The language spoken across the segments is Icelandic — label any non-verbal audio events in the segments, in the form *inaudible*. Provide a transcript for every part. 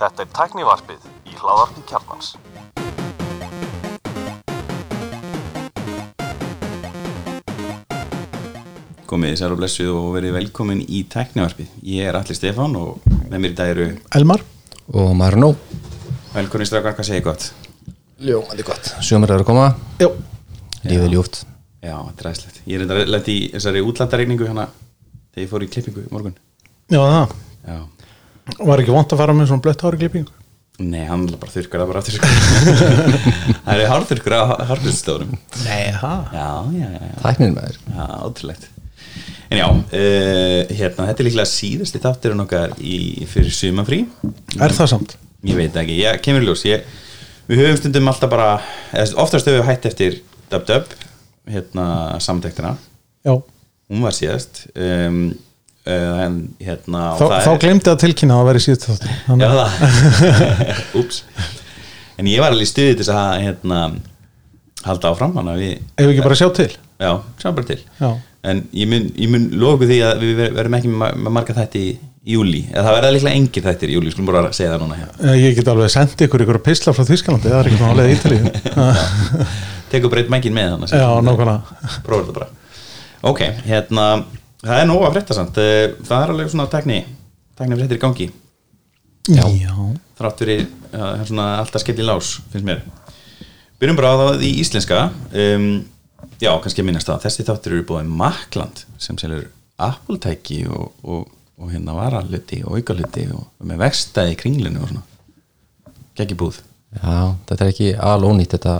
Þetta er tæknivarpið í hláðarpi kjarnans. Komið þið sér og blessuð og verið velkomin í tæknivarpið. Ég er Alli Stefán og með mér í dag eru Elmar og Marno velkomin strákar, hvað segir gott? Ljó, þetta er gott Sjömer er að koma, Jó, lífið er ljúft Já, þetta er aðeinslegt. Ég er enda lett í þessari útlandaregningu hérna þegar ég fór í klippingu í morgun. já það Já. Var ekki vant að fara með svona blött hári klippingu Nei, hann er bara þurrkar það bara aftur. *laughs* það er hárþurrkur á hárþurrstórum. Nei, það Já, já, já. Tæknin með þér Já, ótrúlegt En já, uh, hérna, þetta er líklega síðasti þátturinn okkar í, fyrir sumafrí Er það samt? Ég veit ekki, ég kemur í ljós ég, Við höfum stundum alltaf bara eða, oftast höfum við hætt eftir Dub Dub hérna samtektina Já, hún var síðast um, en hérna þá, þá er- glemdi að tilkynna að það væri síðust Þannig- En ég var alveg í stuði til að hérna, halda áfram að við Ef við ekki bara sjá til? Já, sjá bara til. Já, En ég mun, ég mun loku því að við ver- verðum ekki með ma- með marga þætti í júli eða það verða líklega engir þættir í júli, skulum bara segja það núna hér. Eh, ég get alveg sendið ykkur ykkur pisla frá Þískalandi Það er ekki svona álega ítalíu. *laughs* Tekur breytt mækin með þannig Já, nákvæmlega. Prófa þetta bara. Ok, hérna, það er nóg að frétta samt. Eh, Það er alveg svona tekni tekni fréttir í gangi. Já, þrátt fyrir uh, er svona alltaf skell í lás finnst mér. Byrjum bara á það í íslenska. Um, Já, kannski að minnast það Þessi þáttur eru búið Makland sem selur Apple-tæki og, og, og hérna varaluti og aukaluti og, og með vextaði í kringlinu og svona. Gekki búð. Já, þetta er ekki alónýtt þetta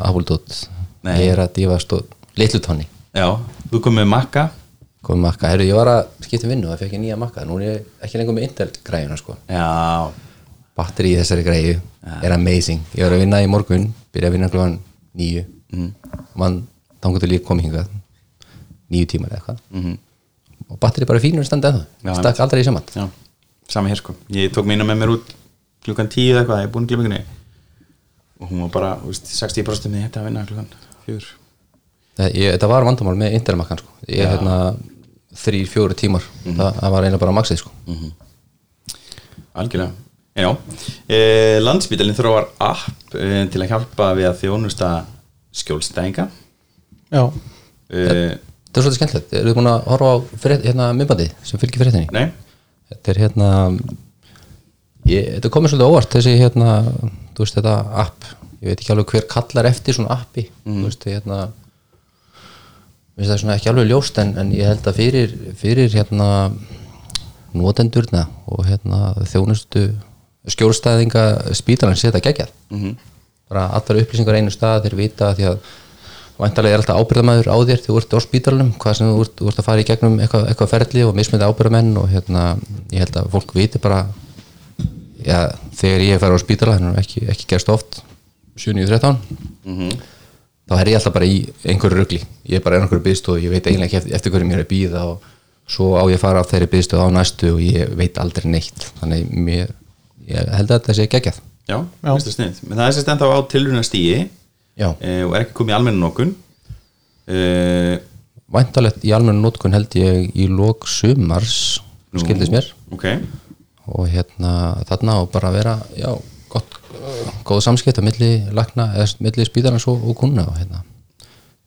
Nei. Ég er að dífast og litlu tónni Já, þú kom með makka Komum makka, herru, ég var að skipta um vinnu Það fekk ég nýja makka, nú er ég ekki lengur með Intel græjuna sko Batteri í þessari græju er amazing. Ég var að vinna í morgun, byrja að vinna klúan nýju mm. Mann, þangur til ég kom hingað. Nýju tímar eða eitthvað. Mhm. Og batteri bara fínur Já, ennþá Stakk aldrei í saman Já, sami hér sko. Ég tók mína með mér út klukkan tíu eða eitthvað, ég er búin í klippingunni og hún var bara, þú veist, 60% með þetta að vinna klukkan fjör Það- ég, þetta var vandamál með intermakkan sko. ég hérna þrý, fjóri tímar. Það, það var eiginlega bara maxið sko. Algjörlega. En já, e, landsbítalinn þróar app e, til að hjálpa við að þjónusta skjólstæðinga. Já, e, þetta er svolítið skemmtilegt, eru þið búin að horfa á frétt, hérna, myndbandi sem fylgir fréttinni? Nei, þetta er hérna ég, þetta komið svolítið óvart þessi hérna, þú veist þetta app. Ég veit ekki alveg hver kallar eftir svona appi. Þú veist hérna Það svona ekki alveg ljóst en, en ég held að fyrir, fyrir hérna notendurna og hérna þjónustu skjólstæðinga spítalan setja geggjað. -hmm. bara allar upplýsingar einu stað þeir vita því að væntalega er alltaf ábyrðamæður á þér þegar þú ert á spítalanum hvað sem þú ert, þú ert að fara í gegnum eitthvað, eitthvað ferli og mismyndi ábyrðamenn og hérna ég held að fólk viti bara já, þegar ég fær á spítala þannig að ekki, ekki gerst oft 7.13 þá er ég alltaf bara í einhverju rugli. Ég er bara í einhverju byggstu og ég veit eiginlega ekki eftir, hverju mér er að býða og svo á ég fara á þeirri byggstu á næstu og ég veit aldrei neitt. Þannig mér, ég held að þetta sé geggjað. Já, finnst það snið Men það er sérst ennþá á tilruna stíi já, e, og er ekki komið í almennu nokkun e, væntalegt í almennu nótkun held ég í lók sumars skildist mér. Ok, og hérna þarna og bara vera já, gott, góð samskipt á milli lakna, eða milli spíðarnas og, og kuna og hérna.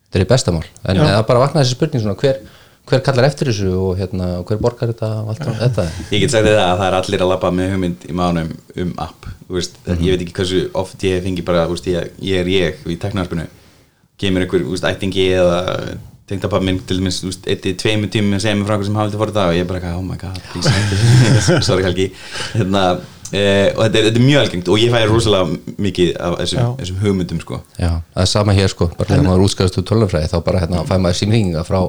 Þetta er í bestamál, en Já. það bara vakna þessi spurning svona hver, hver kallar eftir þessu og hérna, og hver borgar þetta og allt um þetta? Ég get sagt það að það er allir að labba með hugmynd í mánum um app Þú veist, ég veit ekki hversu oft ég fengi bara, veist, ég, ég er ég í teknarspinu kemur einhver, veist, ættingi eða tengdapap minn til dæmis, þú veist, eitt tveimur tímum segja mér frá einhver sem hafa þetta fór það og ég er bara, oh my god, please hættu." *laughs* sorry Helgi. Hérna, e, og þetta er, þetta er mjög algengt og ég fæ rosalega mikið af þessum, þessum hugmyndum sko. já, það er sama hér sko, bara þegar maður útskæðast úr tölunfræði þá bara hérna fæ maður símringa frá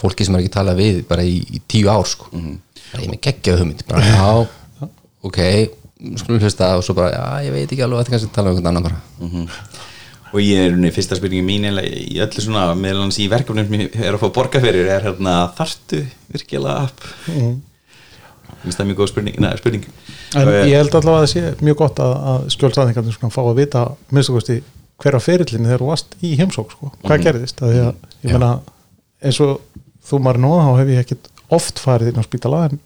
fólki sem er ekki talað við bara í, í tíu ár sko. Bara ég með geggja hugmynd. Bara, já, *laughs* ok skulum hlusta og svo bara, já, ég veit ekki alveg að það kannski tala um einhvern annan bara. Og ég er unni, fyrsta spurningi mín í öllu svona, meðal hans í verkefnum sem ég er að fá borga fyrir, er hérna þartu virkilega app? Mm. Það er mjög góð spurning, neða, spurning. Og, ég held allavega að það sé mjög gott að, að skjólstæðingarnir svona fá að vita minnst okkurst í hverja ferillinni þegar þú varst í heimsók sko. hvað gerðist, að að ég meina eins og þú maður nú, þá hef ég ekkit oft farið inn á spítala en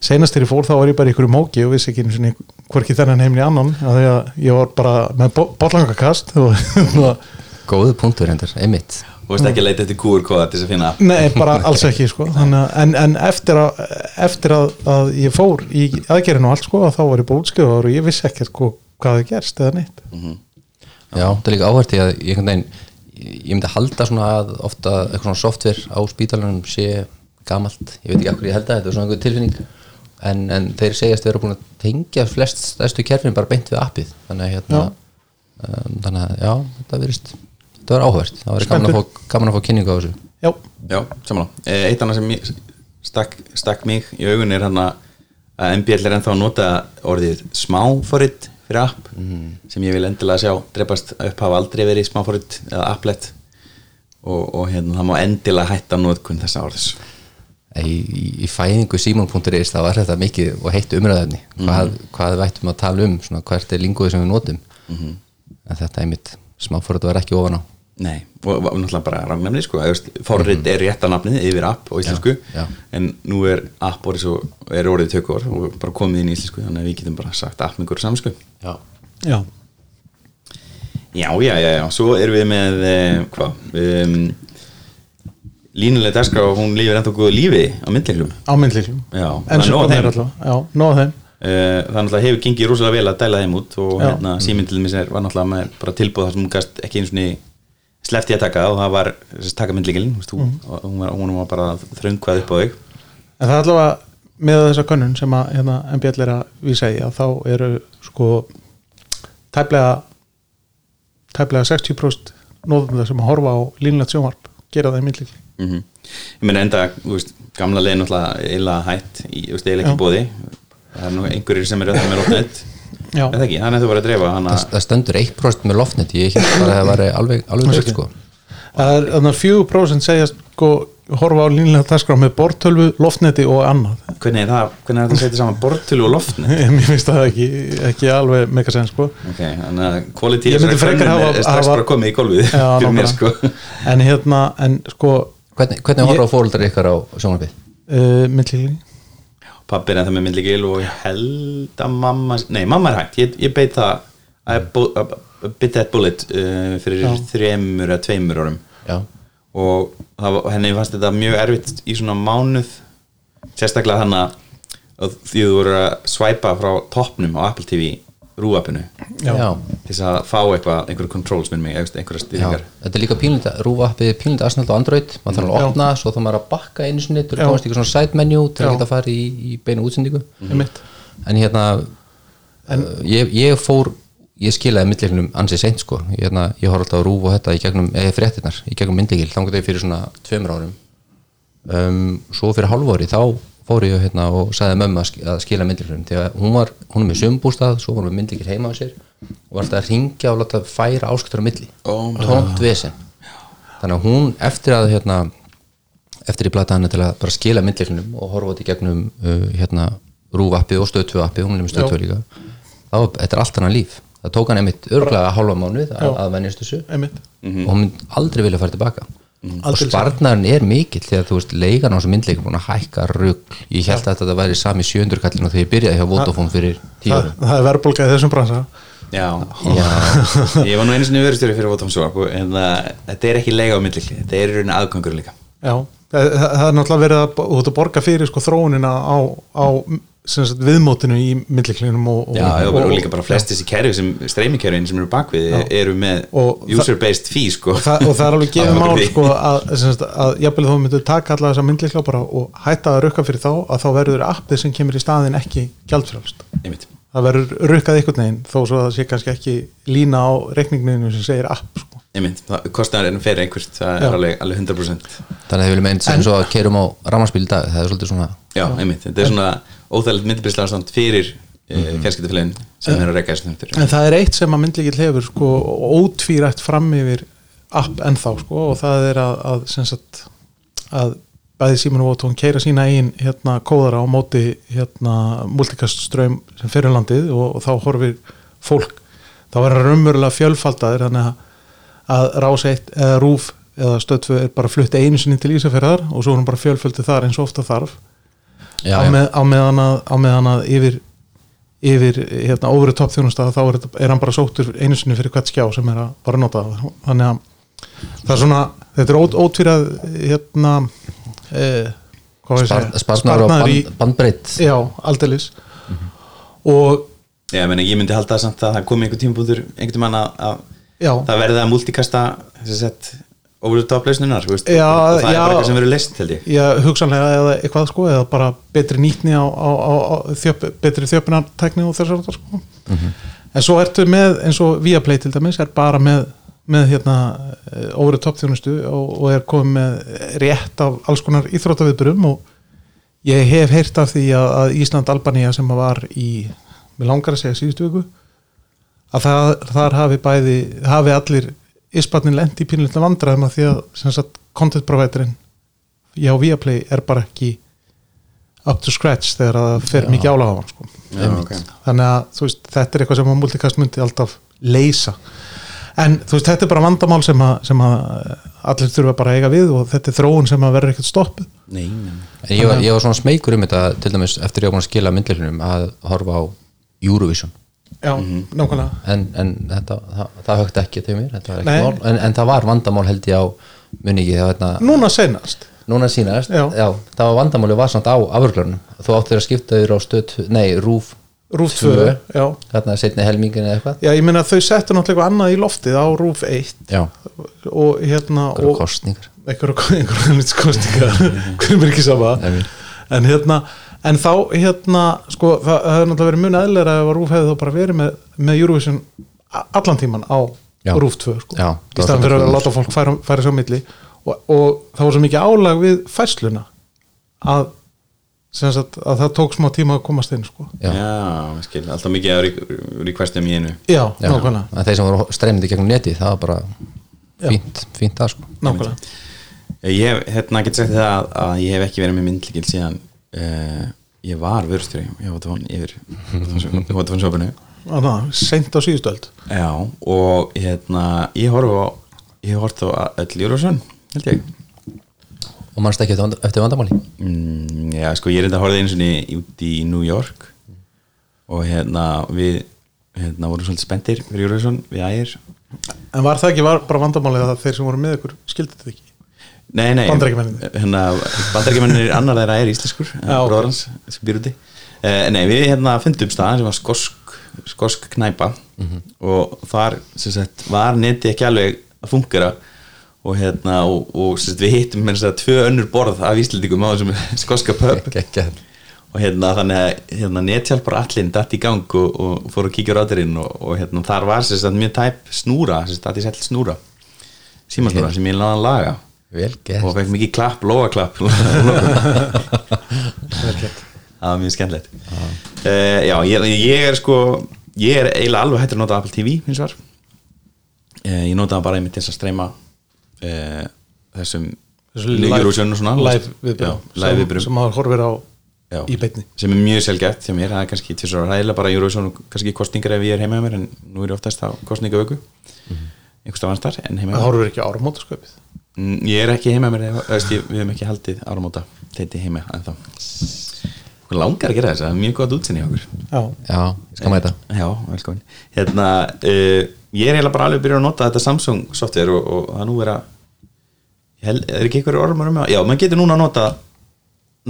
senast þegar ég fór þá var ég bara í ykkur móki og vissi ekki einu sinni hvorki þennan heimni annan. Að ég var bara með bollangakast og *laughs* góðu punktur hendur, einmitt. Þú veist ekki að leita eftir QR-kóða til þess að finna Nei, bara alls ekki sko. Þannig, að- en, en eftir, að, eftir að, að ég fór í aðgerinu og allt sko, þá var ég bara útskrifaður og ég vissi ekkert sko, hvað það gerst eða neitt. Já, það er líka áhært í að ég, veginn, ég myndi halda svona að ofta eitthvað svona software á spítalunum sé gamalt, ég veit ekki akkur ég held að þetta er svona einhver tilfinning. En, en þeir segjast vera búin að tengja flest stærstu kerfin bara beint við appið. Þannig að hérna um, þannig að já, þetta verist þetta var áhært, það var gaman að, fá, gaman að fá kynningu á þessu. Já, Já, samanlá Eh, Eitt annað sem ég- stakk, stakk mig í augun er hann að MBL er ennþá að nota orðið smáforitt fyrir app sem ég vil endilega sjá drepast upp hafa aldrei verið smáforitt eða applet. Og, og hérna það má endilega hætta nótkunn þessa orðis í, í, fæðingu simon.is það var þetta mikið og heitt umræðefni hvað, hvað við ættum að tala um svona, hvert er linguði sem við notum. En þetta er mitt smáfórið var ekki ofan á. Nei, og og náttúrulega bara rangnefni sko, veist, forrit er rétta nafnið yfir app á íslensku já. en nú er app orðið svo, er orðið tökur og bara komið inn í íslensku þannig að við getum bara sagt app með ykkur samsku já. já, Já, já, já, já, svo erum við með eh, hvað um, línulega dagskrá, hún lifir ennþá góðu lífi á myndleiklum á Já, það En sem af komið er alltaf Já, nóg af þeim það náttúrulega hefur gengið rosalega vel að dæla þeim út og hérna, síminn til dæmis er- var náttúrulega tilbúð þar sem hún gast ekki eins og slefti að taka og það var þessi taka myndleikilin hún, hún, var, bara þröngvað upp á þig. En það er allavega með þessa könnun sem að hérna, MBL er að í að þá eru sko tæplega tæplega 60% nóðum sem að horfa á línlegt sjónvarp gera það í myndlíkli mm ég meina enda, þú veist, gamla náttúrulega eila hætt, í, eila ekki bóði það er nú einhverjir sem eru *laughs* það með lótnett Já, eða ekki, þannig að þú var að dreifa hana, það, það stendur 1% með loftnet ég held bara að það var alveg, alveg nögt sko. Það er þannig að 4% segja sko horfa á línlega dagskrá með bortölvu, loftneti og annað. Hvernig er það hvernig er það að setja saman bortölu og loftnet? *laughs* Mér finnst það ekki, ekki alveg mega sen sko. Ok, þannig að Ég hafa- er strax hafa- bara komið í Já, *laughs* fyrir mér sko. En hérna, en sko hvernig, hvernig horfa fóruldar ykkar á sjónvarpið? uh, myndlíkli pappi er ennþá með myndleikil og ég held að mamma nei, mamma er hægt, ég, ég beit það bit that bullet uh, fyrir Já. þremur eða tveimur árum. Já, og það, henni fannst þetta mjög erfitt í svona mánuð. Sérstaklega þannig að því þú voru að svæpa frá toppnum á Apple TV rúapinu til þess að fá eitthvað, einhverju controls minn mig, einhverja já. styrningar þetta er líka pínlita rúvappið pínlita aðsnald á Android maður þarf að opna, svo þá maður að bakka einu sinni að komast í eitthvað svona side menu til að geta að fara í, í beinu útsendingu. Einmitt. en hérna en, ég, ég fór ég skilaði myndleiknum ansið seint sko. Ég, hérna, ég horf alltaf að rúfa þetta í gegnum eða fréttinnar, í gegnum myndleikil, þannig að fyrir svona tveimur árum. Um, svo fyrir hálfóri þá fór ég hérna, og sagði mömmu að sk- að skila myndleiknum því að hún var, hún er með sömbústað svo var hún með myndleikil heima á sér og var alltaf að ringja og láta færa áskriftur á milli. Oh my tómt vesen. Þannig að hún eftir að hérna, eftir ég blata hana til að bara skila myndleiknum og horfa þetta í gegnum uh, hérna, rúvappið og stöðtöðu appið hún er með stöðtöðu líka þá, þetta er allt annað líf. Það tók hann einmitt örglega hálfa mánuð að, að venjast þessu Einmitt. og hún mynd aldrei vilja fara tilbaka og Aldrei sparnarinn er mikill þegar þú veist leigan á þessu myndleikum búin að hækka rugl. Ég held að þetta væri sami sjöndur kallin og þegar ég byrjaði hjá Vodafone fyrir tíu það, það er verðbólga í þessum bransa. Já, Já. *laughs* ég var nú einu sinni verðstjóri fyrir Vodafone Swap en uh, þetta er ekki lega á myndleikli þetta er í rauninni aðgangur líka. Já, það, það það er náttúrulega verið að þú ert að borga fyrir sko þróunina á, á sagt, viðmótinu í milliklinum og, og, Já, og, og, og líka bara flest þessi kerfi sem streymikerfin sem eru bakvið eru með Og user-based fee sko. og, það, og það er alveg *laughs* gefið mál sko, að, sagt, að jafnvel þú myndir taka alla þessa myndlikla bara og hætta að rukka fyrir þá að þá verður appið sem kemur í staðin ekki gjaldfrjálst. Einmitt. það verður rukkað einhvern veginn þó svo að það sé kannski ekki lína á reikningninu sem segir app sko. Einmitt, það kostar enn fyrir einhvert það Já. er alveg, alveg 100% þannig að þið viljum einn sem svo að keirum á rammarspil í dag það er svolítið svona Já, einmitt, þetta er svona óþægilegt myndbríslaðarstand fyrir mm -hmm. fjarskiptafélagin sem er að reyka þessu þáttur. en það er eitt sem að myndlikill hefur sko, ótvírætt fram yfir app ennþá sko, og það er að, að, sem sagt, að bæði Símon Vótón keira sína einn hérna, kóðara á móti hérna, multikastströym sem fyrir landið og, og þá horfir fólk þá er það raunverulega fjölfaldaðir þannig að, að rás eitt eða rúf eða stöðfu er bara flutt einu sinni til Ísafjörðar og svo er hann bara fjölföldi þar eins og ofta þarf já, á, með, á meðan að, á meðan að yfir yfir hérna over the top þjónustað þá er, þetta- er hann bara sóttur einu sinni fyrir hvert skjá sem er að bara nota það. Þannig að það er svona þetta er ót, ótfýrað hérna eh, segja? sparnar og band, bandbreytt já, aldeilis. Og Já, meni, ég myndi halda samt að það komi einhver tímpúður einhvern mann að, að það verði að multikasta þess að sett over the top lausnunar veist, Já, og það er bara eitthvað sem verður list held ég. Já, hugsanlega eða eitthvað sko, eða bara betri nýtni á, á, á, á þjöp, betri þjöpunartækni og þessar sko. En svo ertu með, eins og Viaplay til dæmis er bara með, með hérna eh, over the top þjónustu og, og er komið með rétt af alls konar íþróttaviðburum og ég hef heyrt af því að, að Ísland Albanía sem var í, mér langar að segja síðustu viku að það, þar hafi bæði hafi allir isbarnin lendi í pínlítið vandræðum að því að sem sagt, content providerinn já, Viaplay er bara ekki up to scratch þegar það fer mikið álag á hann sko. Já, ok. þannig að veist, þetta er eitthvað sem að multicast myndi alltaf leysa en þú veist, þetta er bara vandamál sem að, sem að allir þurfa bara að eiga við og þetta er þróun sem að verður ekkert stoppuð Nei, nei. En ég var, ég var svona smeykur um þetta til dæmis eftir ég var búin að skila myndlilunum að horfa á Eurovision já, nákvæmlega. En, en þetta, það, það högt ekki til mér þetta var ekki Nei. mál, en, en það var vandamál held ég á muni ekki það var núna senast núna sínast, Já. það var vandamáli var samt á afurglunum, þú áttir að skipta þér á stöð, nei, rúf Rúf Tvö. 2, já. þarna setni helmingin eða eitthvað. Já, ég meina að þau settu náttúrulega eitthvað annað í loftið á Rúf 1 já, og hérna og og kostningar einhverjum *laughs* kostingar hverjum er ekki sama? En hérna en þá hérna sko það, það hefur náttúrulega verið mun eðlera ef að Rúf hefði þá bara verið með, með Eurovision allan tíman á Já. Rúf 2 sko. Já, í staðan fyrir að láta fólk færa, færa sér á milli. Og, og það var svo mikið álag við fæsluna að, sem sagt, að það tók smá tíma að komast inn sko. Já. Já, ég skil, alltaf mikið að requestum í einu. Já, Já, nákvæmlega. En þeir sem voru streymandi gegnum neti það var bara fínt, fínt það sko. Nákvæmlega. Ég hef, hérna, get sagt það að, að ég hef ekki verið með myndlíkil síðan uh, ég var vörstjóri ég var tón yfir Vodafone sopinu Þannig að seint á síðustöld Já, og hérna ég horf á ég hort á öll Júrosson held ég. Og mannst ekki eftir, vanda- eftir vandamáli? Mm, Já, sko, ég er þetta horfði einu sinni út í New York. Og hérna við hérna vorum svolítið spendir fyrir Júrosson við ægir. En var það ekki var bara vandamálið að þeir sem voru með ykkur skildi þetta ekki? Nei, nei, hérna, Bandarækjumennir annar þeirra er íslenskur *laughs* hans sem býr úti. Uh, Nei, við hérna fundum stað sem var skosk, skosk knæpa og þar sem sagt, var neti ekki alveg að fungera og hérna og, og sem sagt, við hittum með þess að tvö önnur borð af íslendingum á þessum *laughs* skoska pub. *laughs* Og hérna þannig að hérna, nethjálpar allin datt í gang og, og fór að kíkja ráturinn og, og hérna þar var sem sagt, mjög tæp snúra sem sagt, datt í sett snúra. Símasnúra sem ég laði að laga og fekk mikið klapp, lóaklapp *laughs* það var mjög skemmtilegt. Uh, já, ég, ég er sko ég er eiginlega alveg hættur að nota Apple TV hins var uh, ég nota það bara einmitt til að streyma uh, þessum Þessu Eurovision og svona. live Já, viðbyrjum live sem, maður horfir á Já. í beinni. Sem er mjög sjálfgætt sem er, það er kannski til svo ræðilega bara Eurovision og kannski kostningar ef ég er heima hjá mér en nú er ég oftast á kostningavöku mm -hmm. einhverstað vanstar en heima það mér. horfir ekki á áramótasköpið Ég er ekki heima mér, við hefum ekki haldið áramóta teiti heima en þá Hún langar að gera þess, það er mjög gott útsinni okkur já, já, ég skal mæta Já, velkomin Hérna, uh, ég er eiginlega bara alveg byrjað að nota þetta Samsung software og, og það nú vera held, er ekki einhverju ormur um það? Já, maður getur núna að nota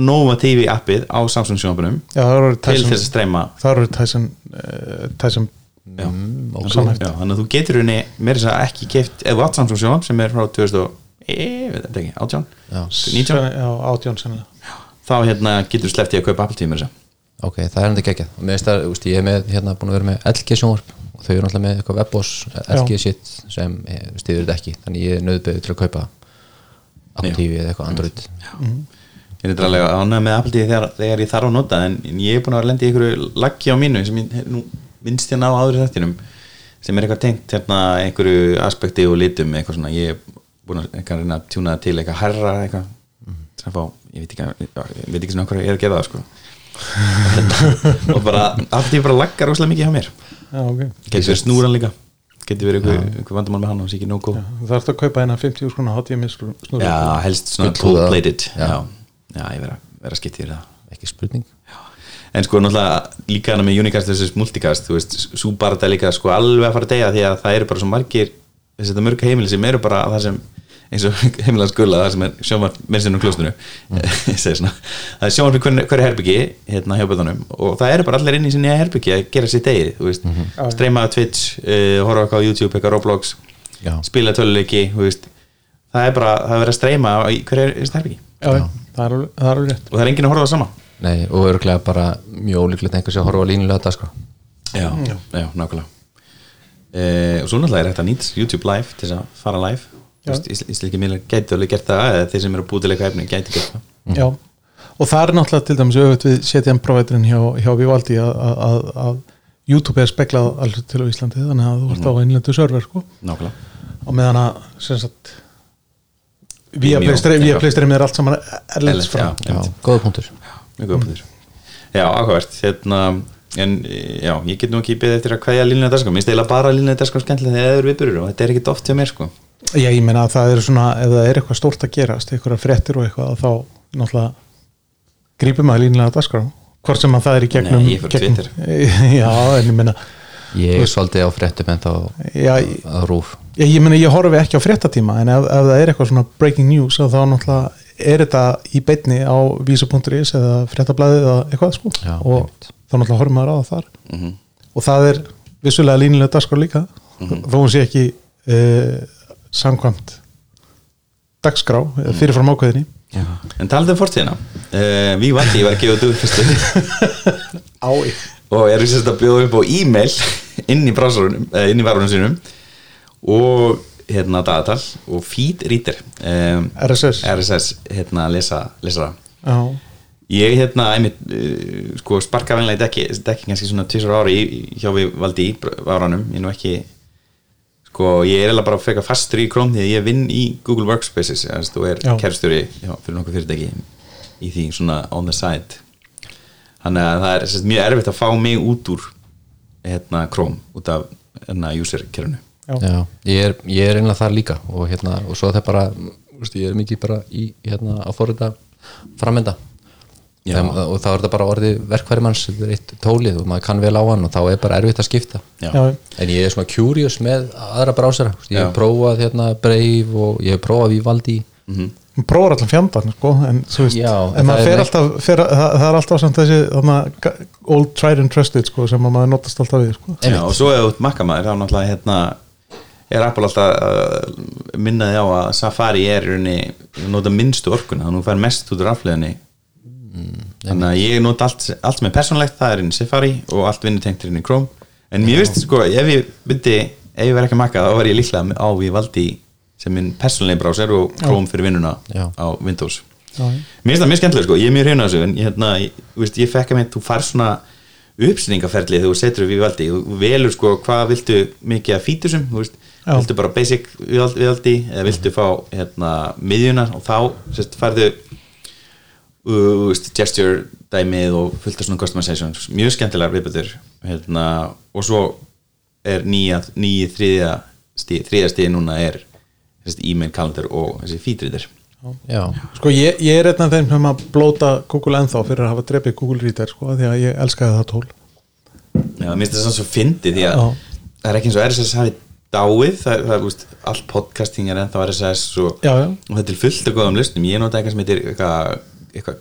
Nova TV appið á Samsung sjónabunum já það eru til þess að Tyson streyma það eru uh, Tyson Já, ok. Samhæft. já, þannig að þú getur henni meira þess að ekki keift eða átt Samsung sjónab sem er frá 2000 ekki, 18 Já. 19 já, átjón sennilega. Þá hérna getur í að kaupa Apple TV með þess ok, það er enda geggjað. Og mér finnst það, úst, ég er með, hérna, búin að vera með LG sjónvarp og þau eru náttúrulega með eitthvað webbos LG shit sem stýður þetta ekki. Þannig ég er nöðbeður til að kaupa. TV eða eitthvað Android. Ég er þetta alveg ánægð með Apple TV þegar, þegar ég þarf að nota en en ég er búin að vera lenda í einhverju laggi á mínu sem ég nú minnst hérna á áður í þettinum sem er eitthvað tengt hérna einhverju aspekti og litum eitthvað svona. Ég búin að reyna að tjúna það til eitthvað herra eitthvað. Að fá, ég veit ekki, ég veit ekki svona hvað ég er að gera það sko. *laughs* Og bara, Apple TV bara laggar óslega mikið hjá mér. Já, ok. Getur snúran líka. Getur verið einhver, einhver vandamál með hann og sé ekki nóg það er að kaupa eina 50 skrona HDMI snurru Já, helst svona Gullhúða. gold plated Já. Já, já, ég vera, vera skipt í það. Ekki spurning. En sko náttúrulega líka hana með Unicast versus Multicast, þú veist, þetta líka sko alveg að fara að deyja því að það eru bara svo margir þessi þetta mörg heimili sem eru bara það sem eins og *laughs* heimilega skula það sem er sjónvarp mennsinn um klóstunum ég *laughs* segi svona, það er sjónvarp í hverju, herbyggi hérna hjá bötunum og það eru bara allir inn í sinni herbyggi að gera sér degið þú veist, streyma á Twitch, uh, horfa eitthvað á YouTube, eitthvað Roblox Já. spila töluleiki, þú veist það er bara, það er verið að streyma í hverju herbyggi já, já, það er alveg- er rétt. Og það er enginn að horfa það sama. Nei, og örglega bara mjög ólíklegt einhvers að horfa á línulega þetta sko. Já, já, nákvæmlega. E, og svo náttúrulega er þetta nýtt YouTube live til þess að fara live Þú veist, Ísl- íslenski miðlar gæti alveg gert það eða þeir sem eru að búið til eitthvað efni gæti gert það. Já, og það er náttúrulega til dæmis öfut við setjum providerin hjá, hjá Vivaldi að, að, að, að YouTube er speklað alveg til á Íslandi þannig að þú ert á innlendu server sko. Og meðan að sem sagt via playstream er allt saman erlends frá. góða punktur. Mjög góð punktur. Já, áhugavert. Hérna, en já, ég get nú ekki beðið eftir að kvæja línulega dagskrá, minnst eiginlega bara línulega dagskrá skemmtilega þegar það eru viðburður og þetta er ekkit oft hjá mér sko Já, ég meina að það er svona, ef það er eitthvað stórt að gerast, eitthvað fréttir og eitthvað þá náttúrulega grípum maður línulega dagskrá, hvort sem að það er í gegnum Nei, ég fór gegnum- *laughs* Já, en ég meina Ég er svolítið á fréttum en þá já, að rúf ég, ég meina ég horfi ekki á fréttatíma en ef, ef það er eitthvað svona breaking news að þá náttúrulega er þetta í beinni á vísa.is eða fréttablaðið eða eitthvað sko. Já, og þá náttúrulega horfum maður á það þar. Mhm. og það er vissulega línulega dagskrá líka þó hún sé ekki uh, samkvæmt dagskrá mm. fyrirfram ákveðinni. En talaðu um fortíðina. Uh, við vandi, ég var að gefa þetta út fyrstu *laughs* Ái og er sérst að bjóða upp á e-mail inn í brásarunum, eh, inn í varunum sínum. Og hérna dagatal og feed reader. Um, RSS RSS hérna lesa, lesa það. Já, ég hérna einmitt uh, sko sparka venlega í dekki, dekki kannski svona tvisar ári í, hjá við valdi í varanum, ég er nú ekki sko ég er eða bara frekar fastur í Chrome því að ég vinn í Google Workspaces og er Já. kerfstjóri já, fyrir nokkuð fyrirtæki í því svona on the side þannig að það er sérst, mjög erfitt að fá mig út úr hérna Chrome út af hérna user kerfinu já, Já, ég er, ég er einlega þar líka og, hérna, og svo er það bara úst, ég er mikið bara í hérna, að forrita framenda. Þeim, og þá er þetta bara orðið verkværi manns þetta er eitt tólið og maður kann vel á hann og þá er bara erfitt að skipta. Já. en ég er svona curious með aðra brásara. Ég hef prófað hérna, Brave og ég hef prófað Vivaldi. Mhm. hún prófar allan fjandan sko, en þú veist, Já, en það maður er fer neitt- alltaf fer, það, það er alltaf samt þessi þarna, old tried and trusted sko, sem að maður notast alltaf við sko. Já, og svo þá náttúrulega hérna er Apple alltaf uh, minnaði á að Safari er í rauninni nota minnstu orkuna, þannig að þú fær mest út úr afleðinni þannig að ég nota allt, allt sem er persónlegt, það er inn í Safari og allt vinnutengt er inn í Chrome en mér veist sko, ef ég myndi ef ég verð ekki að makka, þá var ég líklega á við valdi sem minn persónlega browser og Chrome fyrir vinnuna Já. á Windows Já. Mér finnst það mjög skemmtilega sko, ég er mjög hrjóna þessu en ég, hérna, ég, veist, ég fekk að með þú fær svona uppsýningaferli þegar þú setur við valdi, þú velur sko hvað viltu mikið að fítusum, þú veist Já. viltu bara basic viðaldi eða viltu fá hérna miðjuna og þá sérst, færðu uh, gesture dæmið og fullt af svona customization mjög skemmtilegar viðbætur hérna, og svo er nýja, nýja þriðja stíð, þriðja stíð núna er e-mail kalendar og þessi feedreader já, Sko ég, ég er einn af þeim sem að blóta Google ennþá fyrir að hafa drepið Google Reader sko, því að ég elskaði það tól. Já, mér finnst það svona svo fyndi því að Já. það er ekki eins og RSS hafi dáið það, það er, úst, allt podcasting er ennþá RSS og, Já, já. og þetta er fullt af góðum lustnum ég nota eitthvað sem heitir eitthvað, eitthvað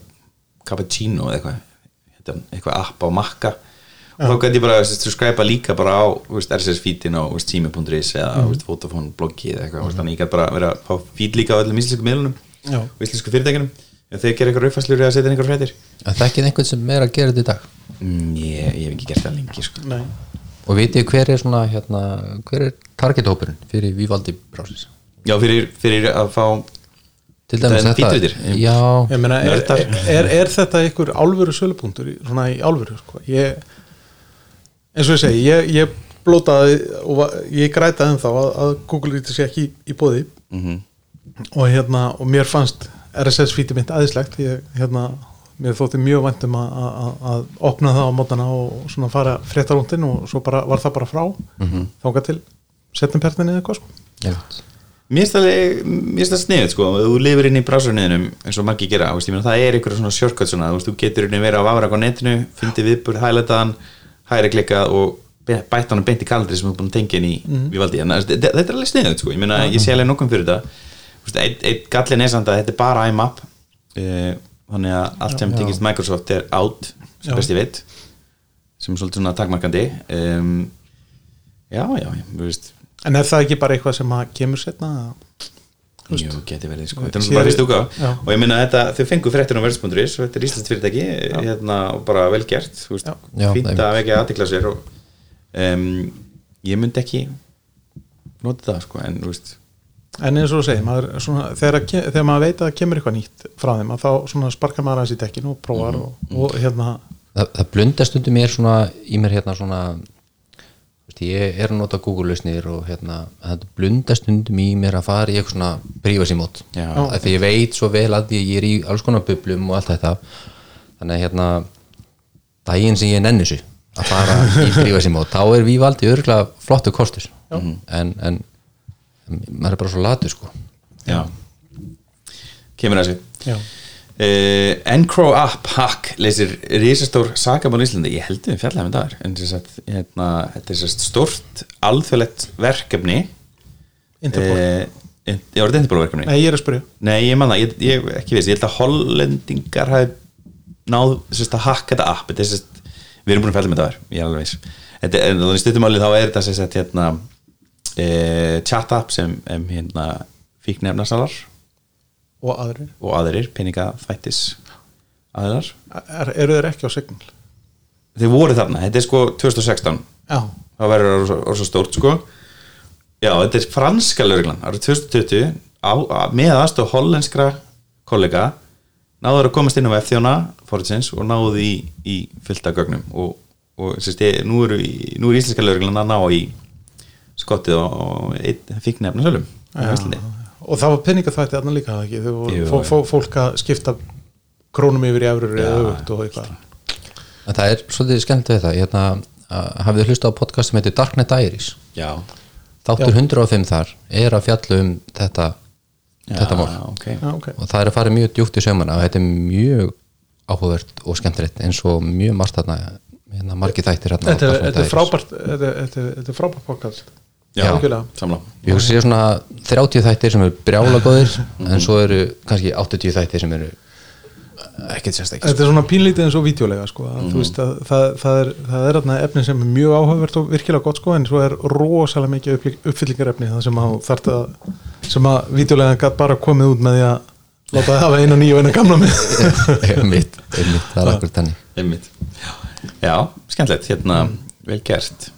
cappuccino eða eitthvað Þetta- eitthvað app á makka og þá gæti ég bara að skræpa líka bara á úst, RSS feedin á tími.is eða mm. Vodafone bloggi eða eitthvað mm. þannig ég gæti bara vera að fá feed líka á öllum íslensku miðlunum Já. og íslensku fyrirtækjunum ef þeir gera eitthvað raufæslur eða setja einhver fréttir en þekkið einhvern sem er að gera þetta í dag mm, ég, ég hef ekki gert það lengi sko. Nei. og vitið þið hver er svona hérna, hver er targethópurinn fyrir Vivaldi brásins já, fyrir, fyrir að fá til dæmis þetta já, Ég meina, er, er, er, er þetta einhver álfuru sölupunktur í- svona í álfuru sko? ég, eins og ég segi ég, ég blótaði og va- ég grætaði ennþá að, að Google Reader sé ekki í, í bóði Mhm. og hérna og mér fannst RSS fítið mitt aðeinslegt ég, hérna, mér þótti mjög vænt um að, að, að opna það á mótana og svona fara fréttarúndin og svo bara, var það bara frá Mhm. þangað til setjum pertinni eða eitthvað sko Einmitt. Mér finnst það, sniðið sko, þú lifir inn í brásarniðinum eins og margir gera, veist, meina það er einhverja svona shortcut svona, þú getur inn verið að vafra á netinu, fyndi viðbúr, hælætaðan hægri klikkað og bætt hann beint í kalendri sem þú búin að tengja inn í mm -hmm. Vivaldi, en þetta er alveg sniðið sko, ég meina, ég sé alveg nokkuð fyrir þetta einn ein gallin er samt að þetta er bara IMAP uh, þannig að allt sem tengist Microsoft er out, sem Já. best ég veit sem er svolítið svona takmarkandi um, já, já, þú veist en er það ekki bara eitthvað sem að kemur setna Jú, geti verið, sko. Þetta er bara fyrst úka og ég minna þetta, þau fengu fréttir á verðs.is og þetta er Íslands fyrirtæki hérna, og bara vel gert þú veist, Já. Já, fínt einmitt. að vekja aðtikla sér og um, ég myndi ekki nota það, sko, en þú veist en eins og þú segir, maður, svona, þegar, að þegar maður veit að það kemur eitthvað nýtt frá þeim að þá svona sparkar maður aðeins í dekkinu og prófar Mhm. og, og hérna það, það blunda stundum mér svona í mér hérna svona veist, ég er að nota Google-lausnir og hérna, það blunda stundum í mér að fara í eitthvað svona prífasímót Já. því ég veit svo vel að ég er í alls konar bublum og allt þetta. Þannig að hérna daginn sem ég nenni þessu að fara í *laughs* prífasímót, þá er Vivaldi örgulega flottu kostur. En, en, en maður er bara svo latu sko. Já, kemur að þessu já, uh, Encro App Hack leysir risastór sakamál í Íslandi. Ég held við fjallega með það en að hérna, þetta er stórt alþjóðlegt verkefni. Interpol. Uh, Já, var þetta Interpol verkefni? nei, ég er að spyrja. Nei, ég man það, ég, ég ekki veist, ég held að hollendingar hafi náð sérst, að hakka þetta app. Þetta er sérst, við erum búin að fælla með það var, ég er alveg veist þetta, en þannig stuttumáli þá er þetta hérna, e, chat app sem um, hérna, fíknefnasalar og aðrir, og aðrir, peninga þvættis aðrar, er, eru þeir ekki á signal? Þeir voru þarna þetta er sko 2016 já, það verður orða svo stórt sko. Já, þetta er franska lögreglan árið 2020 á, á, með aðstof hollenskra kollega náður að komast inn á F-þjóna forðsins og náðu í, í fylta gögnum. Og, og sérst, ég, nú, eru, í- nú er íslenska lögreglan að ná í skottið og fíknefna sölum á Íslandi og það var peningaþvætti þarna líka það ekki, voru fó, fó, fólk að skipta krónum yfir í efrur eða öfugt og eitthvað. En það er svolítið skemmt við það. Hérna, hafið þið hlusta á podcast sem heitir Darknet Diaries? Já, Þáttur 105 þar er að fjalla um þetta, þetta mál. okay. já, ok, og það er að fara mjög djúkt í sömuna og þetta er mjög áhugavert og skemmtilegt eins og mjög margt þarna hérna, margir þættir hérna þetta er- er frábært þetta er- þetta er- þetta er frábært podcast. já, Ég hugsa sér svona 30 þættir sem eru brjála góðir en svo eru kannski 80 þættir sem eru ekkert sérstaklega þetta er svona pínlítið eins og vídeolega sko, veist að það, það er, það er efni sem er mjög áhugavert og virkilega gott sko en svo er rosalega mikið uppfyllingarefni það sem að þarf að sem að vídeolega gæt bara komið út með því að láta það hafa eina nýju og eina gamla með. *laughs* Mitt, mitt, það er akkur þannig. Einmitt. Já, skemmtilegt, hérna vel gert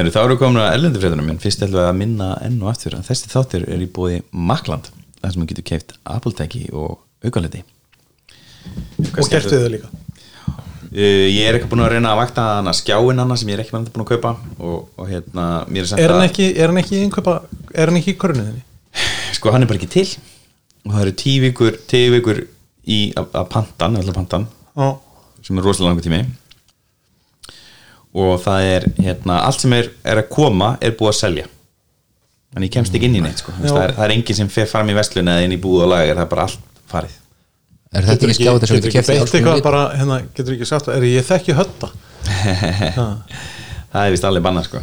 Herru, þá eru komin að erlendu fréttunum en fyrst ætlum við að minna enn og aftur að þessi þáttur er í bóði Makland þar sem þú getur keift Apple-tæki og aukaliti og gert við það líka. Uh, ég er ekki búin að reyna að vakta hana skjáin hana sem ég er ekki með búin að kaupa og, og hérna, mér er sagt er hann ekki, er hann ekki í innkaupa er hann ekki í körnuðinni sko hann er bara ekki til. Og það eru tíu vikur, tíu vikur í að pantan, alltaf pantan og sem er rosalega langur tími og það er hérna, allt sem er, er að koma er búið að selja þannig ég kemst ekki inn í neitt sko. Þú það, er, það er enginn sem fer fram í vestlun eða inn í búð og lagar, það er bara allt farið Er þetta ekki getur við ekki kefti beitt eitthvað bara hérna, getur ekki sagt er ég þekki hötta *laughs* það er vist alveg bannað sko.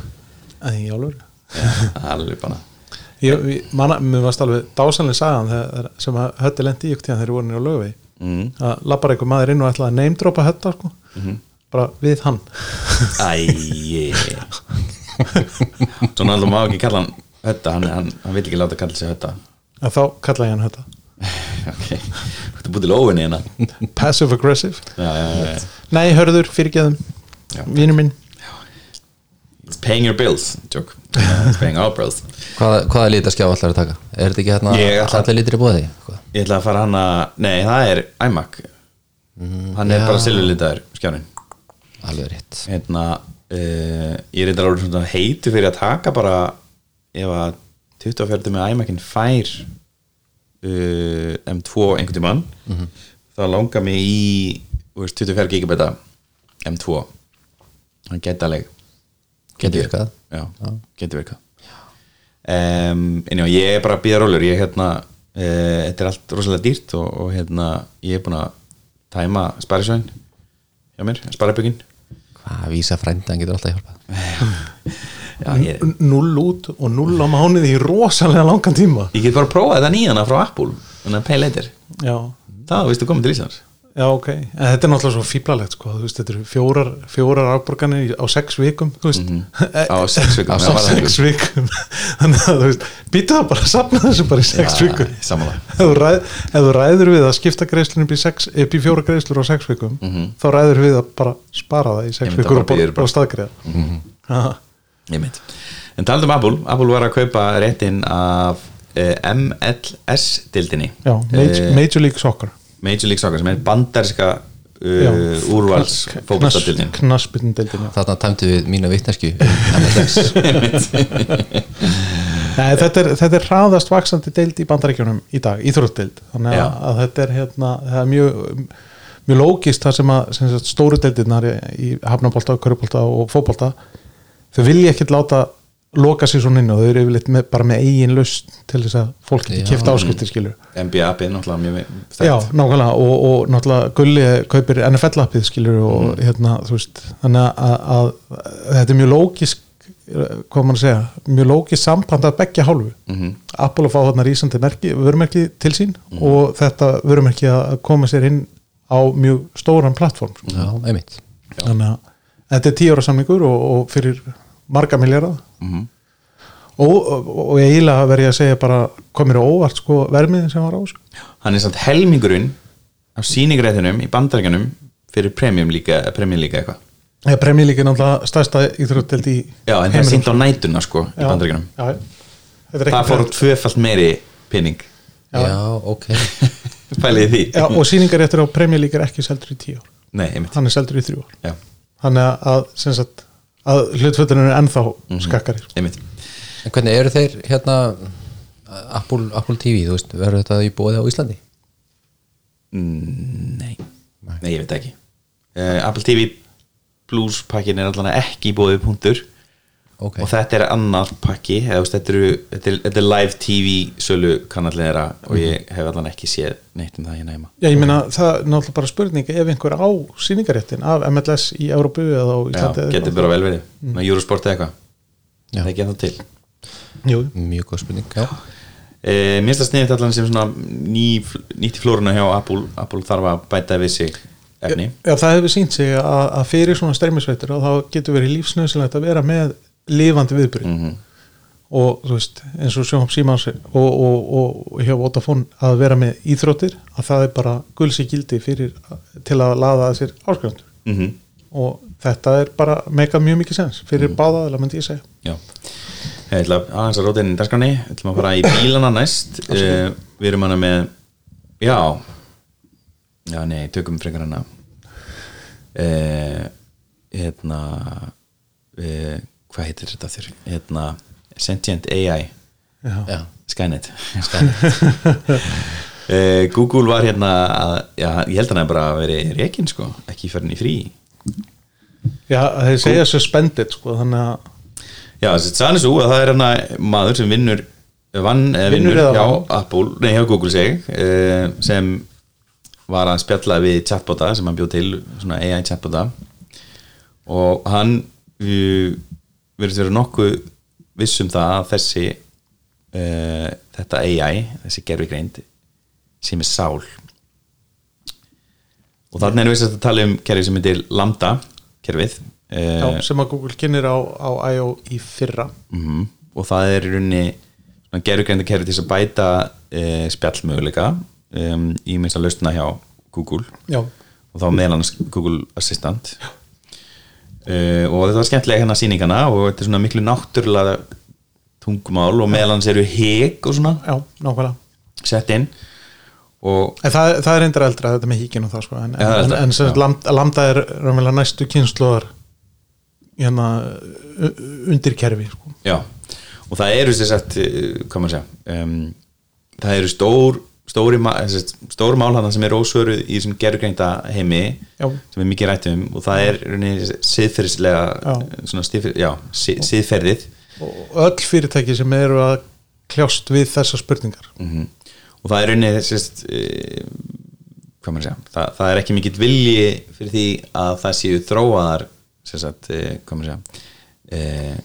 Í Það er alveg ég, ég- manna, mér varst alveg dásanlega sagan þegar, sem að hötti lendi í ykkur tíðan þegar voru niður á lögvegi mm. að lappar einhver maður inn og ætlaði að neymdropa hötta sko. Mhm. Bara við hann. Æi. Svona alltaf má ekki kalla hann hötta, hann, hann, hann vil ekki láta kalla sig hötta. Að þá kallaði ég hann hötta. Ok, þú ert búið til óvinni hérna. Passive aggressive. Já, já, já, já. nei, hörður, fyrirgeðum Já. vinur minn. It's paying your bills, joke. It's paying our bills. Hvaða, hvaða lita skjá allar að taka? Er þetta ekki hérna Ég ætla- allir litir í bóði? Hvað? Ég ætla að fara hann að, nei það er iMac. Hann er bara silfurlitaður skjárin Alveg rétt. Hérna, uh, ég er eitthvað svona heitu fyrir að taka bara ef að 24 með iMacin fær uh, M2 einhvern tímann þá langar mig í veist, 24 gigabæta M2 hann geta alveg Geti virkað. Já, geti virkað. Um, en já, ég er bara að býða rólur ég hérna, uh, þetta er allt rosalega dýrt og, og hérna, ég er búin að tæma sparisvæðin hjá mér, sparibökin Hvað vísa frændan getur alltaf hjálpað. Já, ég, N- null út og null á mánuði í rosalega langan tíma. Ég get bara að prófa þetta nýjana frá Apple þannig að pay later, já, það veistu komið til Íslands já ok. En þetta er náttúrulega svo fíblalegt sko, þú veist, þetta eru fjórar, fjórar afborganir á sex vikum þú veist, *laughs* á sex vikum á það sex vikum. *laughs* Þannig að þú veist, býta það bara að safna þessu bara í sex Já, vikum þú, ræð, ef þú ræður við að skipta greiðslun upp í, sex, upp í fjóra greiðslur á sex vikum þá ræður við að bara spara það í sex vikur og, bara. staðgreiða. Mm -hmm. Ég mynd. En talað um Apple, Apple var að kaupa réttin af uh, MLS-dildinni já, Major, Major League Soccer Major League Soccer sem er bandarska uh, úrvals fókbaltadildin knaspindildin Þarna tæmdu við mína vitnesku um *laughs* þetta, er, þetta er hraðast vaksandi deild í bandaríkjunum í dag, íþróttdeild þannig að, að þetta er, hérna, það er mjög mjög lógist það sem að sem sagt, stóru deildirnar í, hafnabólta, körubólta og fótbolta þau vilja ekkert láta loka sér svona inn og þau eru yfirleitt með, bara með eigin lust til þess að fólk Já. geti kifta áskriftir skilur NBA appið náttúrulega mjög Já, stætt nákvæmlega og, og náttúrulega Gulli kaupir NFL-appið skilur og Mm. hérna, þú veist þannig að, að, að þetta er mjög lógisk hvað maður að segja, mjög lógisk samband að begja hálfu Mhm. Apple að fá þarna rísandi merki, vörumerki til sín Mhm. og þetta vörumerki að koma sér inn á mjög stóran plattform sko. Já, einmitt þannig að þetta er tíu ára samningur og, og fyrir marga miljardar Mhm. og, og, og eiginlega verð ég að segja bara komir óvart sko vermiðin sem var á þessu Hann er samt helmingurinn af sýningræðinum í bandaríkanum fyrir premium líka, premium líka eitthvað. Eða premjölík er náttúrulega stærsta íþrótteld í Já, en það er sínt á nætuna sko í Já, já, er Það fór á tvöfalt meiri pinning Já, ok. *laughs* Pæliði því. Já, og sýningaréttur á premjölík er ekki seldur í tíu ár. Nei, einmitt. Hann er seldur í þrjú ár. Já, þannig að, að, sem sagt, að hlutföllunum er ennþá Mhm. skakkari einmitt. En hvernig eru þeir hérna Apple, Apple TV, þú veist, verður þetta í bóði á Íslandi? Mm, Nei, nei, ég veit ekki. Uh, Apple TV Plus pakkin er allan ekki í bóði punktur Ok, og þetta er annar pakki eða, þetta, eru, þetta, er, þetta er live TV sölu kannallega þeirra og ég hef allan ekki séð neitt um það hérna heima. Já, ég meina, það er náttúrulega bara spurning ef einhver á sýningaréttin af MLS í Európu eða á Já, Íslandi eða getur bara vel verið. Mm. Eurosport eða eitthvað. Já. það er ekki ennþá til. Jú, mjög góð spurning Já, e, Mér finnst það sniðið allan sem svona ný, nýtt í flóruna hjá Apple. Apple þarf að bæta við sig efni. Já, það hefur sínt sig að, að fyrir svona streymisveitur og þá getur verið lífsnöðsilegt að vera með lifandi viðbyrð Mhm. og þú veist, eins og sjónum símans og, og, og hjá Vodafone að vera með íþróttir, að það er bara gulsi gildi fyrir til að laða að sér áskrifandur mm -hmm. og þetta er bara mega mjög mikið sens fyrir mm. báða, eða myndi ég segja. Já. Ég ætla að aðeins að róta inn í dagskránni. Við ætlum að fara í bílana næst. *laughs* Uh, Við erum hana með Já. Já, nei, tökum frekar hana. Uh, Hérna uh, Hvað heitir þetta þér? Hérna, Sentient AI Já. já, Skynet. Skæði uh, *laughs* Google var hérna að, Já, ég held hann að bara verið rekin sko. Ekki fyrir í frí. Já, þeir segja suspended sko, þannig að Já, þess að það er svo að það er hérna maður sem vinnur vann eða Vinnur vinnur eða hjá vann. Apple, nei hjá Google seg uh, sem var að spjalla við chatbota sem hann bjóð til svona AI chatbota. Og hann uh, verður vera nokkuð viss um það að þessi uh, þetta AI, þessi gerfigreind sem er sál. Og þannig erum við að tala um kerfi sem heitir Lambda kerfið uh, já, sem að Google kynir á, á I.O. í fyrra. Mm og það er í rauninni gerðugreinda kerfi til að bæta e, spjallmöguleika um, í minnst að lausna hjá Google. Já, og þá meðal annars Google Assistant uh, og þetta var skemmtilega hérna sýningana og þetta er svona miklu náttúrulega tungumál og meðal annars eru heg og svona já, nákvæmlega sett inn En það, það er endur eldra þetta með híkin og það sko en, er en, en já. lambda, lambda er raunverulega næstu kynsluðar hérna undir kerfi sko. Já, og það eru sér sagt, eh, hvað maður segja um, það eru stór stóri, ma- sem sagt, stór mál hana sem er ósvöruð í þessum gerðugreinda heimi Já. sem er mikið rætt um og það er siðferðislega si- siðferðið. Og öll fyrirtæki sem eru að kljást við þessar spurningar. Mhm. og það er rauninni sérst, e, hvað maður segja það, það er ekki mikill vilji fyrir því að það séu þróaðar e, hvað maður segja e,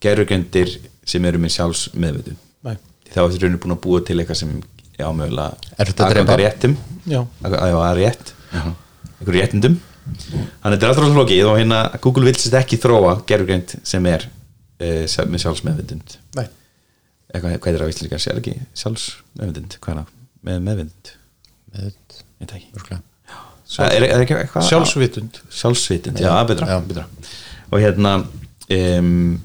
gerugöndir sem eru með sjálfs meðvötu þá er þetta rauninni búin að búa til eitthvað sem já, mögulega. Erfitt að aðgang drepa. réttum. Já. að, að, að rétt. Einhverju réttindum. Þannig þetta er alltaf flókið og hérna Google vil sérst ekki þróa gerugönd sem er sjálf- með sjálfs meðvötund Nei. eitthvað, hvað er það á íslenska, sér ekki sjálfs meðvindund, hvað er það, með meðvindund með ég er, er eitthvað sjálfsvitund. Sjálfsvitund, já, betra, Já. betra. Og hérna um,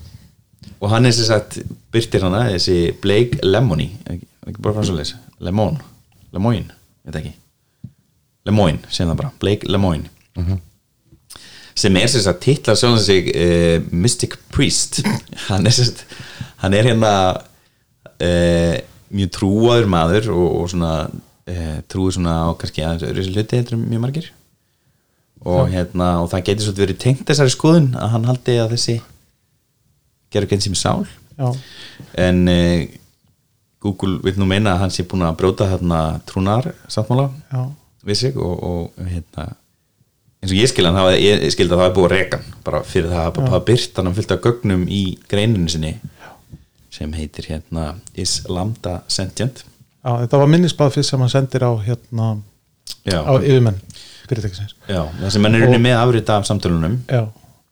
og hann er sem sagt byrtir hana, þessi Blake Lemony. Ekki, ekki bara frá svo leys Lemon, Lemoyne, veit ekki. Lemoyne, segjum það bara. Blake Lemoyne. Sem er sem sagt titlar sjálfan sig uh, Mystic Priest. *laughs* Hann er sem sagt hann er hérna uh, mjög trúaður maður og, og svona uh, trúið svona á kannski aðeins öðru þessi hluti en mjög margir. Og hérna og það getur svolítið verið tengt þessari skoðun að hann haldi að þessi gerur genn sem sál. Já. en uh, Google vil nú meina að hann sé búin að bróta þarna trúnar sáttmála Já. við sig og, og hérna eins og ég skil hann, það var- ég skildi að það var búið að reka bara fyrir það að bara byrt hann fyllt af gögnum í greininu sinni sem heitir hérna Is Lambda Sentient. Já, þetta var minnisbað fyrst sem hann sendir á hérna já, á yfirmenn fyrirtækisins. Já, það sem hann er unni með afrita af samtölunum. Já,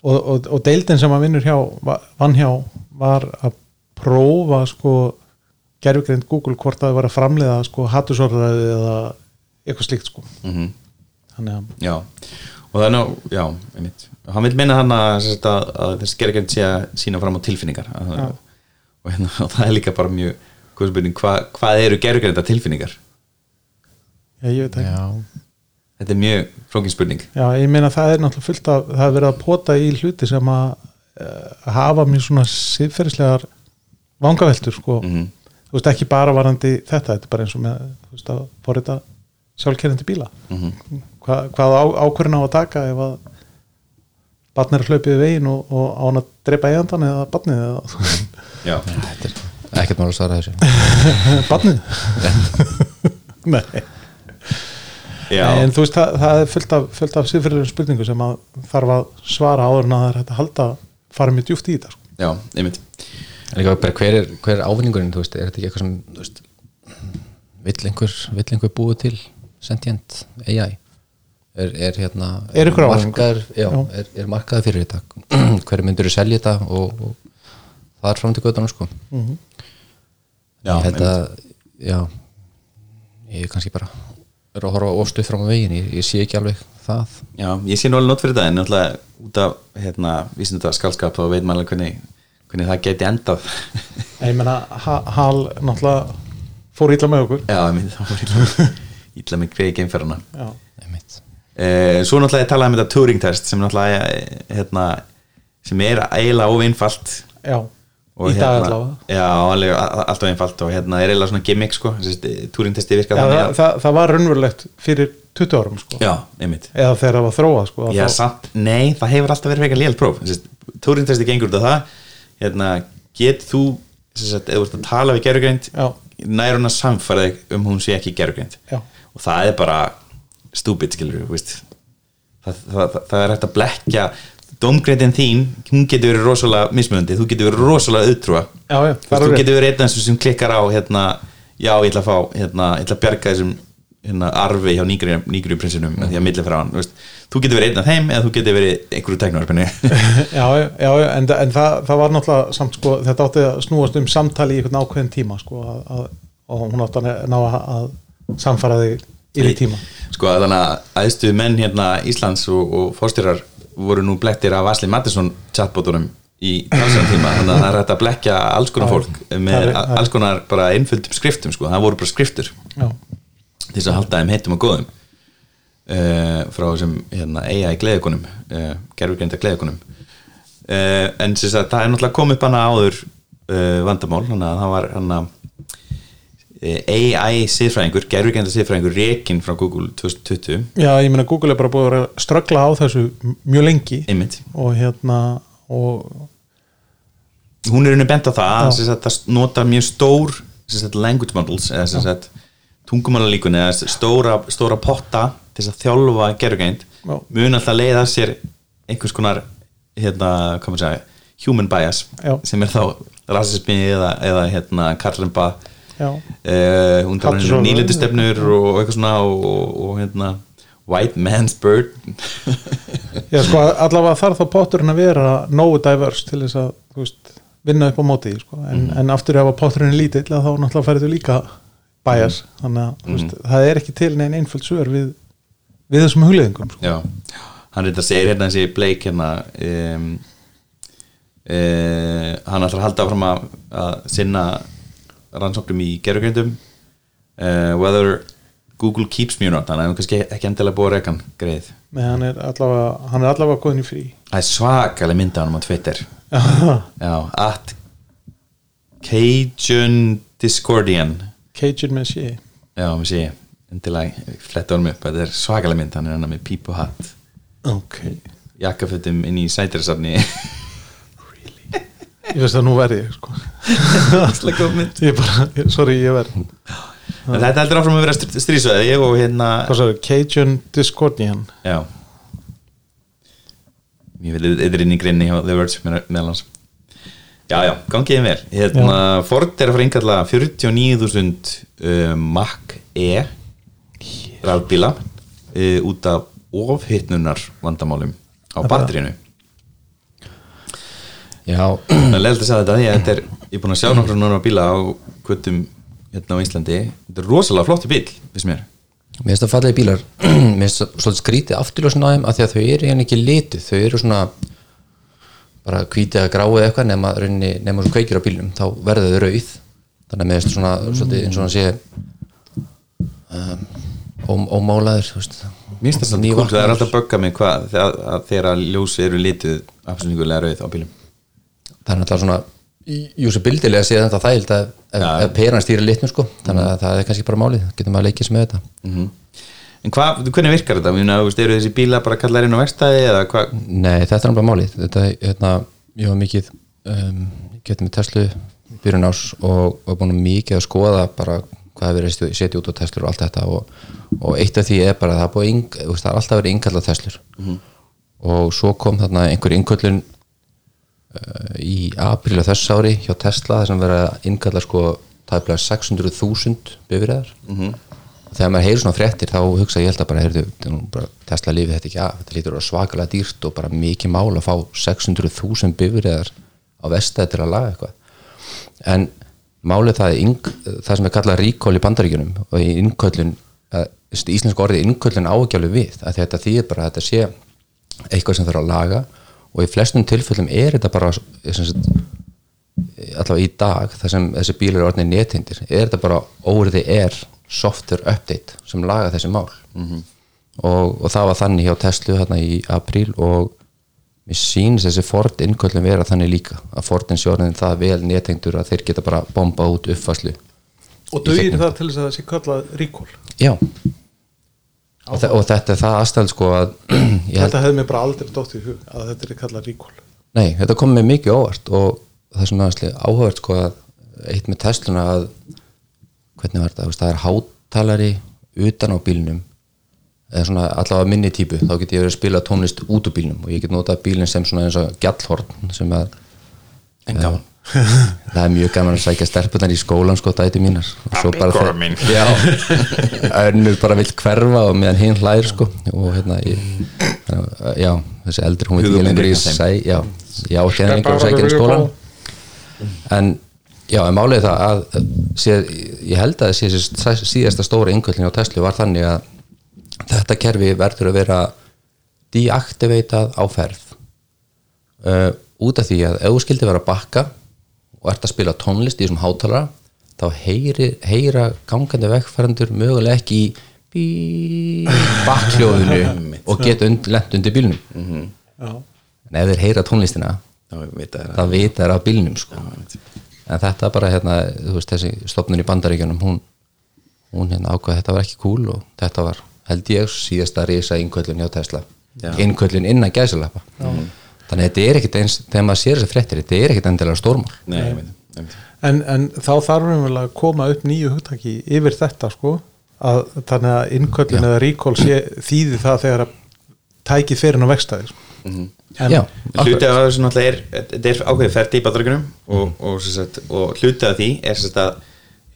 og, og, og deildin sem hann vinnur hjá va- vann hjá var að prófa sko gerfugreind Google hvort það var að framleiða sko hattusorðræði eða eitthvað slíkt sko. Mm þannig að já, og það er ná já, einmitt, og hann vil meina hann að, sem sagt, að, að þess gerðegjönd sé að sína fram á tilfinningar. Að, og, hérna, *laughs* og það er líka bara mjög spurning, hva, hvað eru gerðegjönda tilfinningar? Já, ég veit ekki. Já, þetta er mjög flókin spurning. Já, ég meina það er náttúrulega fullt af það er verið að pota í hluti sem að uh, hafa mjög svona siðferðislegar vangaveltur sko. Mhm. Þú veist ekki bara varandi þetta þetta er bara eins og með þú veist að forrita sjálfkerrandi bíla. Mhm. Hva, hvað á, ákvörðin á að taka ef að barn er að hlaupa við veginn og, og á hann að drepa eigandan eða barnið eða já, þetta er ekkert mál að svara þessu. *laughs* Barnið? *laughs* Nei. Já, en þú veist það, það er fullt af, fullt af siðferðilegum spurningu sem að þarf að svara áður en að það er hægt að halda fara mjög djúft í þetta sko. já, einmitt líka bara hver er, hver er ávinningurinn, þú veist, er þetta ekki eitthvað sem, þú veist, vill einhver, vill einhver búið til sentient AI? Er, er hérna, Er markaður, já. Er, er markaður fyrir þetta? hver myndur þú selja þetta og, og það er fram til göttunum, sko. já, ég held að, já, ég er kannski bara, er að horfa óstuð fram á veginn, ég, ég sé ekki alveg það. já, ég sé nú alveg nót fyrir þetta en náttúrulega út af hérna, vísindu skálskap þá veit alveg hvernig, hvernig það geti endað. Ég meina ha- Hal náttúrulega fór ítla með okkur. Já, einmitt, það var illa, illa með *laughs* greið geimferðina. Já, Einmitt. Eh, svo náttúrulega ég talaði um þetta Turing test sem náttúrulega eh, hérna, sem er eiginlega óvinnfalt já. og í dag allavega. Já, alveg, alltaf einfalt og hérna er eiginlega svona gimmick sko, Turing testi já, virkar það, þannig að það, það var raunverulegt fyrir 20 árum sko. já, einmitt. Eða þegar það var þróað sko, já, þá- samt, nei, það hefur alltaf verið eitthvað lélt próf. Turing testi gengur út af það hérna, get þú sagt, eða þú ert að tala við gerugreind nær hún að samfæra þig um hún sé ekki gerugreind og það er bara stúbid skilur við það, það, það, er hægt að blekja domgreindin þín, hún getur verið rosalega mismöndi, þú getur verið rosalega auðtrúa. Þú, getur verið einn af þessum sem klikkar á hérna, já, ég ætla að fá hérna, ég ætla að bjarga þessum hérna, arfi hjá nýgriðu prinsinum mm. því að milli frá hann, þú, veist, þú getur verið einn af þeim eða þú getur verið einhverju teknarfinni *laughs* já, já, en, en það, það var náttúrulega samt sko, þetta átti að snúast um samtali í einhvern ákveðin tíma sko, að, að, og hún átti að ná að, að samfara þig í því tíma. Sko þannig að aðstu menn hérna Íslands og, og fórstýrar voru nú blektir af Asli Mattisson chatbotunum í talsvæðan tíma. Þannig að það er hægt að blekja alls konar fólk með alls konar bara einföldum skriftum sko, það voru bara skriftur já, til þess að halda þeim heitum og góðum uh, frá þessum hérna, AI gleðikonum uh, gerfurgreinda gleðikonum. Uh, en sem sagt, það er náttúrulega komið hana áður vandamál þannig að það var hana AI siðfræðingur, gerfurgreinda siðfræðingur rekin frá Google 2020 já, ég meina Google er bara búið að ströggla á þessu mjög lengi. Einmitt. Og hérna og hún er unni bent á það að það nota mjög stór sagt, language models eða tungumálalíkun eða stóra, stóra potta til þess að þjálfa gerugreind Já. mun alltaf leiða sér einhvers konar hérna, segja human bias Já. sem er þá rasismi eða, eða hérna karlemba Já. uh, hún talar um nýlendustefnur og eitthvað svona og, og, og hérna white man's bird *laughs* Já, sko, allavega þarf þá potturinn að vera nógu diverse til þess að veist, vinna upp á móti sko. en, Mhm. en aftur ef að potturinn er lítill þá náttúrulega færðu líka bias þannig að þú veist, það er ekki til neinn einföld svör við, við þessum hugleðingum sko. Já, hann reynda segir hérna þessi Blake hérna um, uh, hann ætlar að halda fram að, að sinna rannsóknum í gerugreindum uh, whether Google keeps me or not hann er kannski ekki endilega búið að reka hann greið. Nei, hann er allavega hann er allavega góðin í frí. Það er svakalega mynda hann á Twitter. *laughs* Já, at Cajun Discordian. Cajun með sé já, við sé endilega fletta honum upp, þetta er svakalega mynd. Hann er hann með píp og hatt. Ok. Jakkafötum inn í sætirisafni Ég veist að nú verði ég sko. *laughs* Ég bara, ég- sorry, ég verð. En þetta heldur áfram að vera str- stríðsvæði. Ég og hérna Cajun Discordian? Já. Ég vil eitthvað inn í grinni hjá The Verge með- meðal hans já já, gangið þeim vel. Hérna, Ford er að fara yngalla 49.000 uh, Mac E rafbíla uh, út af ofhittnunar vandamálum á batterínu Já, það er leiðilegt að segja þetta að þetta er, ég er búin að sjá nokkru nára bíla á kvötum hérna á Íslandi. Þetta er rosalega flotti bíl, finnst mér. Mér finnst það fallegi bílar. *clears throat* Mér finnst það svolítið skrítið afturljósin á þeim af því að þau eru hérna ekki lituð. Þau eru svona bara hvítið að gráið eitthvað nema, rauninni, nema svo kveikir á bílnum. Þá verða þau rauð. Þannig að mér finnst svona svolítið eins og hann sé um, þú veist. Mér finnst Nývaknaður. kúl, það er alltaf að bögga mig hvað þegar, að þegar ljós eru lituð absolutt rauð á bílum það er náttúrulega svona júsabildilega að sé þetta þægild að ef, Já. ef peran stýrir litnum sko þannig að það er kannski bara málið, getum að leikja sem með þetta Mhm. En hvað, hvernig virkar þetta? Veist, eru þessi bíla bara kallar inn á hvað? Nei, þetta er bara málið þetta, hérna, ég var mikið um, getum með Tesla byrjun ás og var búin að mikið að skoða bara hvað hefur verið að setja út á Teslur og allt þetta og, og eitt af því er bara að það, ing, það er alltaf verið innkallað Teslur. Og svo kom þarna einhver innkallun uh, í apríla þess ári hjá Tesla þar sem verið að innkalla sko tæplega 600.000 bifræðar og þegar maður heyrir svona fréttir þá hugsa ég held að bara, heyrðu, bara Tesla lifið þetta ekki af, þetta lítur svakalega dýrt og bara mikið mál að fá 600.000 bifræðar á vestæði til að laga eitthvað. En málið það er ing, það sem er kallað recall í bandaríkjunum og í innköllun íslensk orðið innköllun ágjálfu við að þetta þýðir bara að þetta sé eitthvað sem þarf að laga og í flestum tilfellum er þetta bara sem sagt, allavega í dag þar sem þessi bílar eru orðinni nethindir er þetta bara óriði er software update sem laga þessi mál -hmm. og, og það var þannig hjá Tesla hérna í apríl og mér sýnist þessi Ford innköllum vera þannig líka að Fordin sjórnin það vel netengdur að þeir geta bara bomba út uppfæslu og dugir það til þess að það sé kallað recall? Já. Og, þe og þetta er það aðstæð sko að *clears throat* þetta hefði mér bara aldrei dótt í hug að þetta er kallað recall. Nei, þetta kom með mikið óvart og það er svona aðslega áhugavert sko að eitt með Tesluna að hvernig var þetta, það er hátalari utan á bílnum eða svona allavega minni típu þá get ég verið að spila tónlist út úr bílnum og ég get notað bílinn sem svona eins og gjallhorn sem að En gaman. Það er mjög gaman að sækja stelpunar í skólan sko dæti mínar. Og svo bara *laughs* já, önnur bara vill hverfa og meðan hinn hlær sko. Og hérna ég, já, þessi eldur hún veit ekki lengur þeim. sæ já, já, henni lengur sækja í skólan en já, en málið það að sé, ég held að þessi síðasta stóra yngöllin á Tesla var þannig að þetta kerfi verður að vera deaktiveitað á ferð. Uh, út af því að ef þú skildi vera að bakka og ert að spila tónlist í þessum hátalara þá heyri, heyra gangandi vegfærandur mögulega ekki í bí, bakkljóðinu *laughs* og geta und, lent undir bílnum. Já, en ef þeir heyra tónlistina það vita er á bílnum sko. en þetta bara hérna, þú veist, þessi stofnun í bandaríkjunum hún, hún hérna ákvað þetta var ekki cool og þetta var held ég síðasta risa innköllun hjá Tesla. Innköllun innan gæsalappa. Þannig að þetta er ekkit eins þegar maður sér þessar fréttir, þetta er ekkit endilega stórmál. En, en þá þarf við að koma upp nýju hugtaki yfir þetta sko að, þannig að innköllun eða recall sé, þýði það þegar að tækið fyrir á vegstæði sko. en, Já, hluti af þessu náttúrulega er þetta er ákveðið ferdi í badröggunum og, og, sem sagt, og hluti af því er að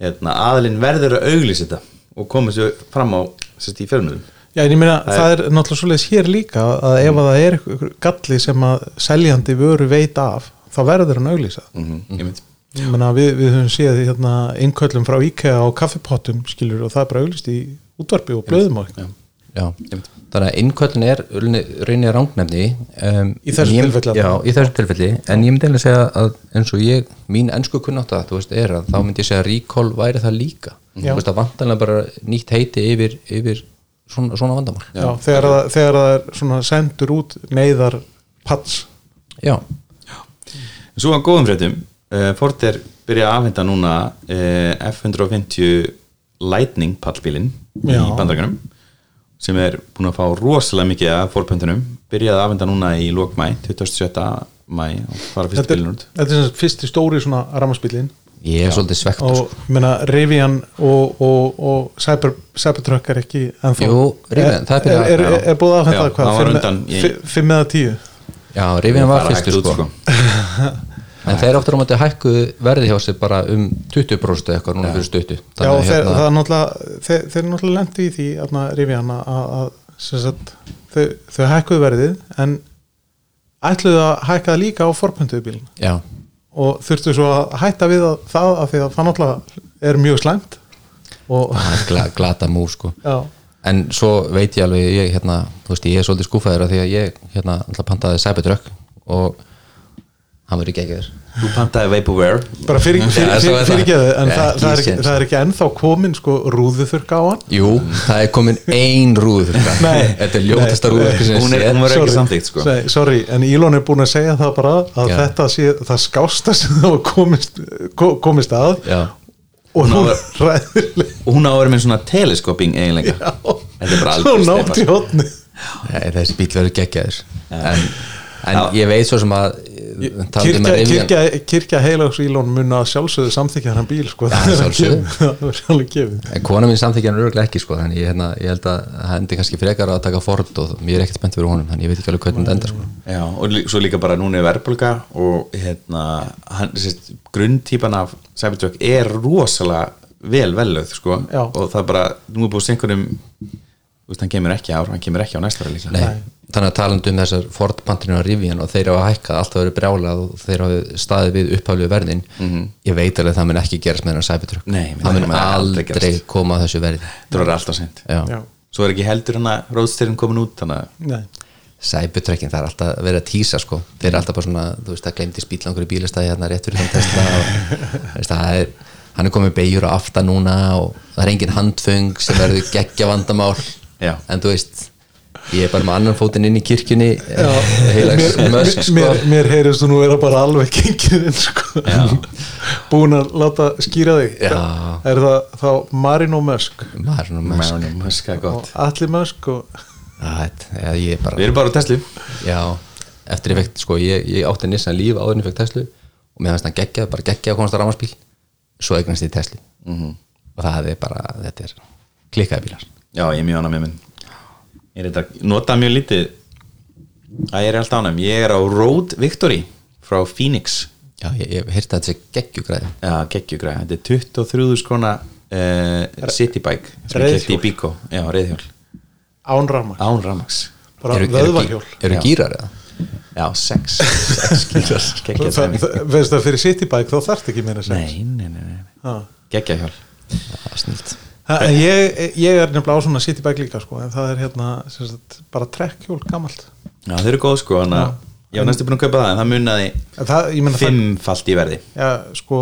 hérna, aðlinn verður að auglýsa þetta og koma sér fram á sagt, í fjölmjölum Já, en ég meina, það er náttúrulega svoleiðis hér líka að ef að það er einhver galli sem að seljandi vöru veit af þá verður hann auglýsað. Mm -hmm. ég Ég meina, við, við höfum séð hérna, innköllum frá IKEA á kaffipottum skilur og það er bara auglýst í útvarpi og blöðum og Já. Já, þannig að innköllin er reynir rángnefni um, Í þessu ég- tilfelli Já, í þessu tilfelli. En ég myndi eiginlega segja að eins og ég mín ennsku kunnátta, þú veist, er að þá myndi ég segja að recall væri það líka. Já. þú veist að vantanlega bara nýtt heiti yfir, yfir svona, svona vandamál. Já, þegar, það, þegar það er svona sendur út neyðar pats. Já, Svo að góðum fréttum. Uh, Ford er byrjað að afhenda núna uh, F-150 Lightning pallbílin í Já. Sem er búin að fá rosalega mikið af Ford-pöntunum byrjað að afhenda núna í lók mæ 27. mæ og fara fyrst bílinn út þetta er sem sagt fyrsti stóri svona rammarspillin ég er svolítið svegt og ég meina Rivian og, og, og Cyber, Cybertruck er ekki ennþá. Jú, Rivian, það er er, byrjað- er, er, er búið að Já, þetta hvað, það var fimm- undan í- fi- fimm eða tíu? Já, Rivian var hægt út, sko. *laughs* en þeir áttur á móti hækkuðu verði hjá sig bara um 20% eða eitthvað núna fyrir stuttu. Já, að þeir, hérna- það er náttúrulega þeir, þeir náttúrulega lendi í því aðna, Rivian að, að þau, þau hækkuðu verðið en ætluðu að hækka líka á forpöntuðu bílinn Já, og þurftu svo að hætta við að, það að því að það náttúrulega er mjög slæmt og er gla, glata mú sko. *laughs* Já, en svo veit ég alveg ég, hérna, veist, ég er svolítið skúfaður af því að ég hérna, pantaði Cybertruck og hann verður ekki ekki Þú pantaði Vaporware. Bara fyrir, fyrir, fyrir, er fyrir það. en Ekki það, það, er ekki, það er ekki ennþá komin sko rúðuþurka á hann. Jú, það er komin ein Nei. Þetta er ljótasta sem Hún er- ekki samþykkt, sko. Nei, sorry, en Elon er búin að segja það bara að Já. þetta sé það skásta sem það komist, ko- komist að. Já, og Hún hún ræðileg og hún á að vera með svona teleskoping eiginlega. Þetta er bara Nei, þessi bíl verður geggjaður. En, en ég veit svo sem að kirkja, Rivian- kirkja, kirkja heilags Elon mun að sjálfsögðu samþykja hann bíl sko, *laughs* það er sjálfsögðu. alveg- er gefið En kona mín samþykja hann örgulega ekki sko, þannig ég, hérna, ég held að það endi kannski frekar að taka Ford og mér er ekkert spennt fyrir honum þannig ég veit ekki alveg hvernig þetta endar sko. Já, og lí- svo líka bara núna er verðbólga og hérna, hann, sérst, grunntýpan af Cybertruck er rosalega vel velöð sko, og það er bara, nú er búið senkunum veist, hann kemur ekki ár, hann kemur ekki á næsta ára líka Nei. Þannig að talandi um þessar Ford pantinu á Rivian og þeir hafa hækkað, alltaf verið brjálað og þeir hafa staðið við upphaflu verðin ég veit alveg að það mun ekki gerast með þennan Cybertruck Nei, menn, það mun aldrei aldrei koma að þessu verði það verður alltaf sent Já. Já. svo er ekki heldur hann að Roadsterinn komin út að. Cybertruckin, það er alltaf að vera að tísa sko. þeir eru alltaf bara svona, þú veist, það glemdi spílangur í bílastæði hérna rétt fyrir og, er, hann er komið beigur á aftan núna og það er engin handföng sem verður geggja vandamál Já. en þú veist ég er bara með annan fótinn inn í kirkjunni heilags mér, mösk sko. mér, mér heyrist þú nú vera bara alveg gengið inn sko. *laughs* búin að láta skýra þig Já. er það þá Marino er svona mösk Musk er og gott Alli Musk og já, ég er bara við erum bara á Tesla Já, eftir ég fekk, sko, ég, ég átti Nissan líf áður en ég fekk Tesla og mér fannst hann geggjað, bara geggjað að komast á rámaspíl svo eignast ég Tesla -hmm. og það er bara, þetta er klikkaði bílar já, ég er mjög ánægð með minn ég er þetta nota mjög lítið. Að ég er alltaf ánægð. Ég er á Road Victory frá Phoenix. Já, ég, ég heyrti að þetta sé geggjugræði. Já, geggjugræð, þetta er 23 skona uh, citybike sem ég kefti í Bíkó, já, reyðhjól Án Rama án ramax bara vöðvahjól. Eru Já. gírar eða? Já, sex, sex Það- það- veist það fyrir Citybike þá þarft ekki meira sem Nei, nei, nei, nei. Ha. geggjahjól Það var snilt En ég, ég er nefnilega á svona Citybike líka sko, en það er hérna sagt, bara trekkhjól gamalt. Já, þau eru góð sko, að ég var næstu búin að kaupa það en það munaði en það, það fimmfalt í verði. Já, sko,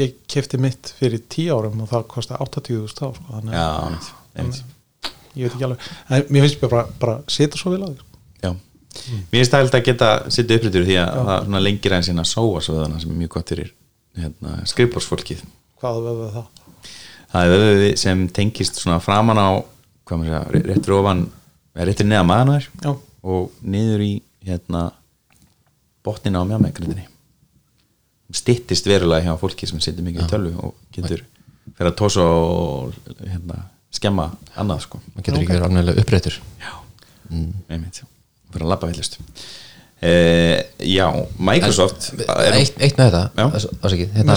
ég kefti mitt fyrir 10 árum og það kosti 80.000 þá sko, þannig Já, að einmitt. ég veit ekki alveg. En mér finnst bara, bara setja svo vel að því sko. Já, mér finnst það held að geta sitt upprættur því að það svona lengir aðeins sína sóa svo þannig sem er mjög gott fyrir hérna, skrifbórsfólkið hvað veður það það er vöðuði sem tengist svona framan á hvað maður segja, réttur ofan eða réttur neða maðanar Já. og niður í hérna botnin á mjámegrindinni stittist verulega hjá fólki sem situr mikið í tölvu og getur fyrir að tósa og hérna, skemma annað sko. Maður getur ekki verið alveg uppréttur. Já, einmitt. Fyrir að labba villist uh, já, Microsoft er, eitt, eitt með þetta Já. ás- ásakið, hérna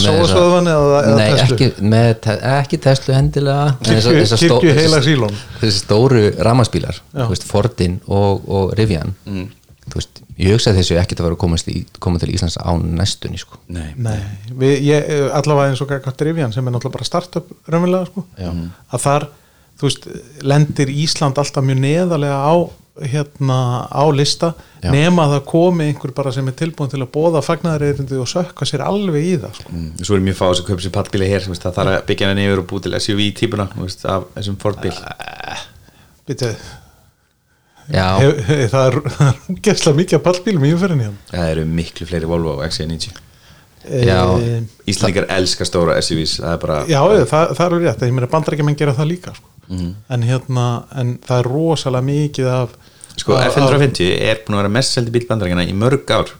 Með Nei, Tesla? ekki, með, te ekki Tesla hendilega en Kirkju- heila þessi- sílón. þessi stóru ramaspílar Fordin og, og Rivian Mm. þú veist, ég hugsa að þessu ekkert að vera að komast í, koma til Íslands á næstunni sko. nei, Nei, við, ég, allavega eins og gætt Rivian sem er náttúrulega bara startup raunverulega sko, að þar þú veist, lendir Ísland alltaf mjög neðarlega á hérna á lista Já. nema að það komi einhver bara sem er tilbúin til að bóða fagnaðareyrundi og sökka sér alveg í það sko. Mm, svo er mjög fáið sem köpur sér pallbíli hér það þarf að byggja henni yfir og búið til SUV típuna þú veist, af þessum Ford-bíl hef, hef, það er *laughs* úgeðslega mikið af pallbílum í umferðinni hérna. það eru miklu fleiri Volvo og XC90 Já. Eh, Íslandingar elska stóra SUVs Já, það, er alveg rétt, ég meina bandarækjumenn gera það líka sko. En hérna, en það er rosalega mikið af sko af- F150 er búin að vera mest seldi bíl bandarækjana í mörg ár.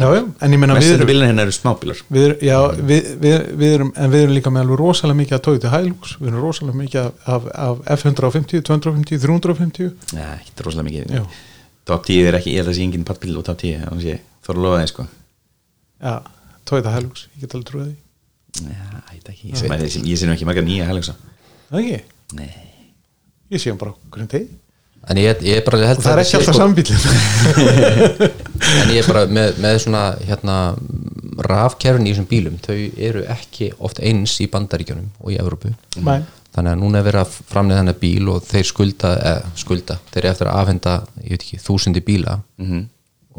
Já, já, en ég meina mest seldi erum, bílinn hennar eru smábílar. við, já, við, við, við erum en við erum líka með alveg rosalega mikið af Toyota Hilux við erum rosalega mikið af, af, af F150, 250, 350 Nei, ekki rosalega mikið. Já. Top 10 er ekki, ég held að sé engin pallbíl og top 10 þannig að ég þarf að lofa þeim sko. Já, Toyota Hilux, ég get alveg trúið því. Já, ég veit ekki, ég, sé nú ekki marga nýja helgsa Það ekki, Nei ég sé hann bara hvernig tegi en ég, ég bara og það er ekki alltaf sko, sambílin *laughs* en ég er bara með, með svona hérna, rafkerfin í þessum bílum þau eru ekki oft eins í bandaríkjunum og í Evrópu. Nei, þannig að núna er verið að framlega þennan bíl og þeir skulda, eða, skulda þeir eru eftir að afhenda, ég veit ekki, þúsundi bíla. -hmm.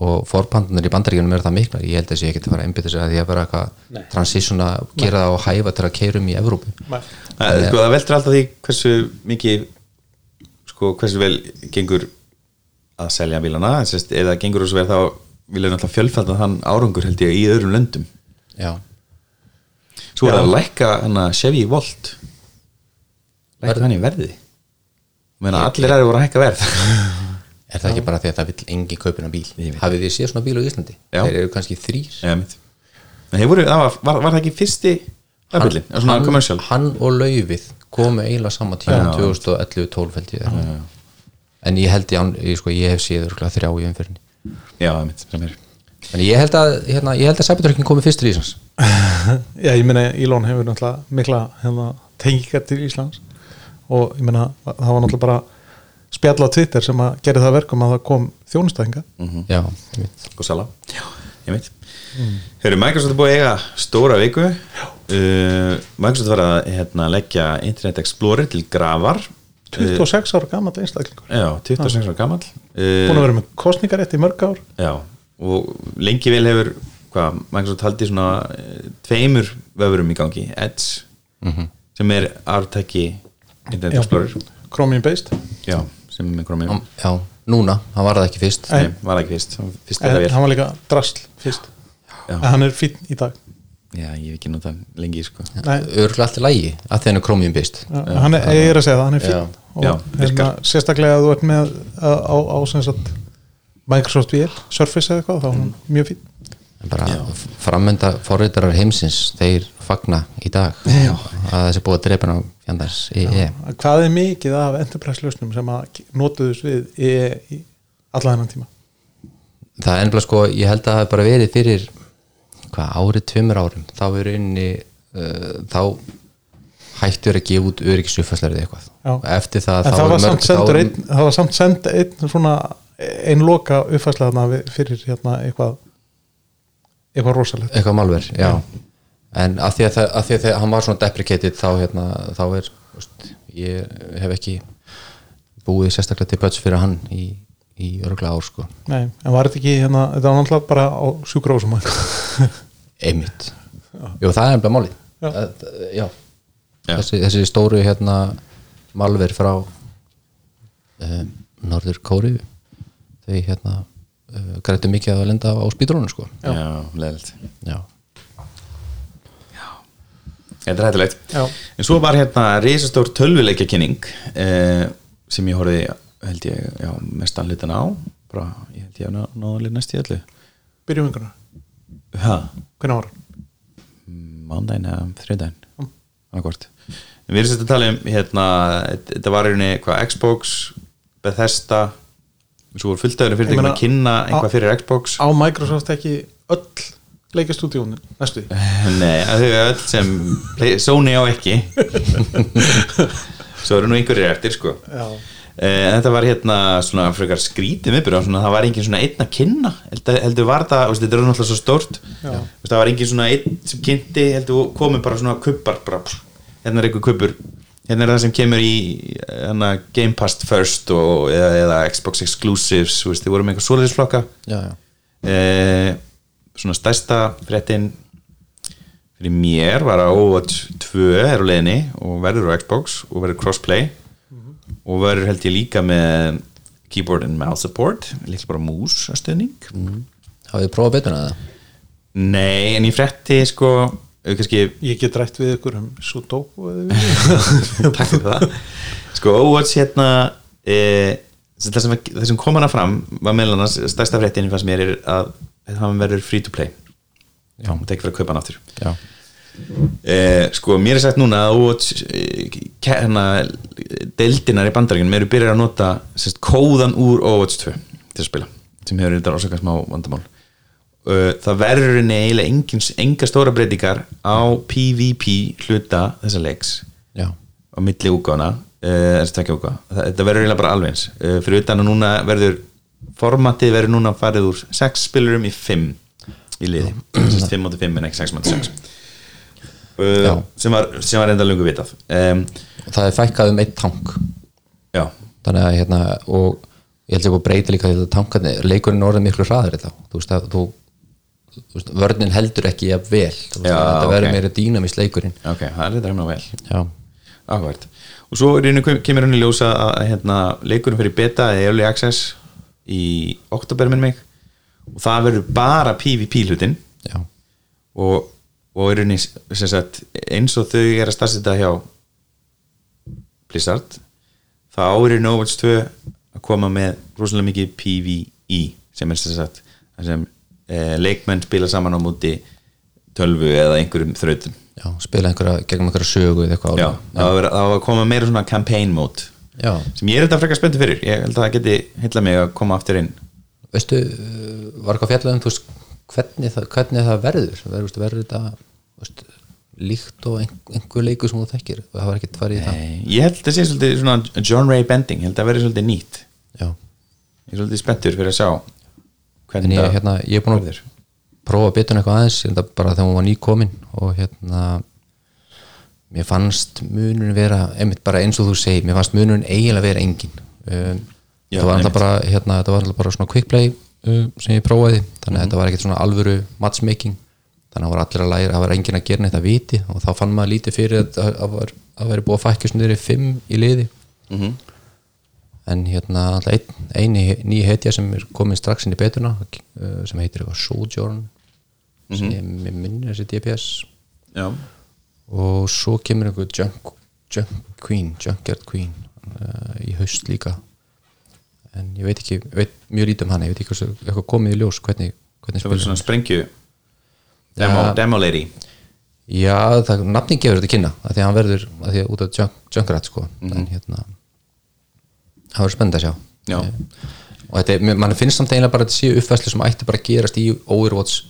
og forpandunar í bandaríkjunum eru það miklar, ég held að sé ekki að fara að einbytta sig að því að vera eitthvað transition að gera það og hæfa til að keirum í Evrópu. Nei, Það, sko, það veldur alltaf því hversu mikið sko, hversu vel gengur að selja bílana sérst, það gengur þessu vel þá vilja náttúrulega fjölfalda þann árangur held ég í öðrum löndum. Já, svo er það að lækka hana Chevy Volt. Lækka hann í verði? Meina, allir aðeins voru að hækka verð. Er það ekki bara því að það vill engi kaupina bíl? Ég hafið þið séð svona bíl á Íslandi? Já. þeir eru kannski þrýr var, var það ekki fyrsti hann, commercial. hann og laufið komu eiginlega sama tíma Já. 2011-12 held ég. Já. en ég held ég, ég, sko, ég hef séð örugglega þrjá í umfyrinni Já, mitt, sem er. En ég held að, hérna, ég held að Cybertruckin komi fyrstur í Íslands. *laughs* Já, ég meina Elon hefur náttúrulega mikla hérna, tengingar til Íslands. Og ég meina það var náttúrulega bara spjall á Twitter sem að gera það að verkum að það kom þjónustæðinga já, ég veit og sala. Já, veit Hefur Microsoft er búið að eiga stóra viku. Uh, Microsoft var að hérna, leggja Internet Explorer til grafar. 26 ára gammal einstaklingur. Já, 26 ára gamall. Búin að vera með kostningarétt í mörg ár. Já, og lengi vel hefur hvað, Microsoft haldi svona tveimur vöfurum í gangi. Edge, sem er artæki Internet. Explorer. Chromium based Já, sem er með Chromium. Já, núna, hann var það ekki fyrst. Nei. Nei, var ekki fyrst, fyrst en það hann var líka drasl fyrst. Já. en hann er fínn í dag. Já, ég hef ekki notað lengi sko. Nei, örgulega allt í lægi að Chromium bist já, hann er, ég er að segja það, hann er fínn. Og Já, hérna, virkar. sérstaklega að þú ert með á, á, á sagt Microsoft VL, Surface eða eitthvað þá er hann mjög fínn. En bara frammenda forritarar heimsins þeir fagna í dag. Já. að þessi búið að drepa hann á fjandars í e hvað er mikið af enterprise lausnum sem að notuðus við í, í alla þennan tíma? Það er ennbla sko, ég held að það hafi bara verið fyrir hvað, árið, tveimur árum þá er inni uh, þá hættur að gefa út öryggisufæslar eða eitthvað. Já. Það, þá það var, er- einn, það var samt send einn svona einn loka við- fyrir hérna eitthvað eitthvað rosalegt. Eitthvað malver, já en að því að, það, að því að þegar hann var svona deprecated þá, hérna, þá er veist, ég hef ekki búið sérstaklega til böts fyrir hann í, í örgla ár sko. Nei, en var þetta ekki hérna, þetta var náttúrulega bara á sjúkrósum *laughs* einmitt, jú það er ennbla máli Já. já, já. Já. Þessi, þessi stóru hérna malver frá um, Norður Kóri þau hérna uh, grættu mikið að lenda á spýdrónu sko. Já, leðilt já, Þetta er hættulegt. Já. En svo var hérna risastór tölvuleikja kynning eh, sem ég horfði held ég, já, mestan hlutan á. Bara, ég held ég að náða alveg næst í öllu. Byrjum ykkurna, ha, hvernig hann? mándaginn eða annarkvort við erum sett að tala um hérna, þetta var í rauninni hvað Xbox, Bethesda svo voru fulltæður fyrir Ég að meina, kynna eitthvað fyrir Xbox. Á Microsoft ekki öll leikastúdíónin næstu? *laughs* Nei, að þau öll sem play, Sony á ekki. *laughs* Svo eru nú einhverjir eftir sko. Já. Eh, en þetta var hérna svona frekar skrítið svona, það var engin svona einn að kynna heldur, heldur var það, þetta er náttúrulega svo stórt. Það var engin svona einn sem kynnti heldur komið bara svona kubbar bara, pff, hérna er einhver kubbur. Hérna er það sem kemur í hérna, Game Pass First og, eða, eða Xbox Exclusives, þú veist, þið voru með einhver svoleiðisflokka já, já, eh, svona stærsta fréttin fyrir mér var að Overwatch 2 er á leiðinni og verður á Xbox og verður crossplay. Og verður held ég líka með keyboard and mouse support líka bara mús að stöðning hafið þið prófað betur en það? nei en ég frétti sko eh, kannski Ég get rætt við ykkur um Sudoku *laughs* takk fyrir það. Sko Overwatch hérna e, það, sem, það sem kom hana fram var meðal annars stærsta fréttin fannst mér er að það verður free to play. Já, það er ekki fyrir að kaupa hann aftur. Já, Eh, sko, mér er sagt núna að eh, hérna, deildinar í bandaríkunum eru byrjar að nota sérst, kóðan úr Overwatch 2 til að spila, sem hefur þetta ásaka smá vandamál. Eh, það verður eiginlega engin, enga stóra breytingar á PvP hluta þessa leiks já, á milli úgána þetta verður eiginlega bara alveg eins. Eh, fyrir utan að núna verður formatið verður núna farið úr 6 spilurum í 5 í liði. 5 átti 5 en ekki 6 átti 6 Já. uh, sem var, var enda lungu vitað. Um, það er fækkað um eitt tank. Já, þannig að hérna og ég held að breyta líka þetta tankarnir leikurinn orðið miklu hraður þá. Þú veist að þú, þú veist, vörnin heldur ekki jafn vel. Þú veist, Já, að þetta verður ok. meira dýnamist leikurinn. Ok, það er þetta hefna vel. Já, áhvert. Og svo kemur henni ljósa að, að hérna, leikurinn fyrir beta eða early access í oktober minn mig og það verður bara PvP hlutin já, og, og er sem sagt, eins og þau er að stafsita hjá Blizzard þá er henni Overwatch 2 að koma með rosalega mikið PvE sem er sem sagt sem eh, leikmenn spila saman á múti tölvu eða einhverjum þrautum. Já, spila einhverja gegnum einhverja sögu eða eitthvað Já, það var að koma meira svona campaign mode já, sem ég er þetta frekar spenntur fyrir. Ég held að það geti heilla mig að koma aftur inn. Veistu uh, var eitthvað fjallað um þú veist, hvernig, það, hvernig það verður? Verður, verður þetta líkt og ein, einhver leikur sem þú þekkir? Það var ekkert farið í það? Ég held að það sé svolítið svona John Ray Bending, ég held að það verði svolítið nýtt. Já, ég er svolítið spenntur fyrir að sjá hvernig ég, hérna, ég er búin að verður. prófa að bytja eitthvað aðeins bara þegar hún var nýkomin og hérna mér fannst munurinn vera einmitt bara eins og þú segir, mér fannst munurinn eiginlega vera engin um, Já, það var alltaf bara hérna, bara svona quick play um, sem ég prófaði, þannig að þetta var ekkert svona alvöru matchmaking, þannig að það var allir að læra það var engin að gera neitt að viti og þá fann maður lítið fyrir að það veri búið að fækja svona yfir fimm í liði. Mhm. en hérna alltaf ein, eini nýja hetja sem er komin strax inn í betuna uh, sem heitir eitthvað Sojourn sem ég mér minnir þessi DPS Já, og svo kemur einhver Junk, junk Queen, Junkyard Queen uh, í haust líka. En ég veit ekki, ég veit mjög lítið um hann ég veit ekki eitthvað komið í ljós hvernig, hvernig það verður svona sprengju demo, Ja. demo lady. Já, það, nafning gefur þetta kynna að því að hann verður, að því að út af junk, Junkrat sko, en hérna það verður spennandi að sjá. Já. og þetta, mann finnst samt eiginlega bara að þetta séu uppfæslu sem ætti bara að gerast í Overwatch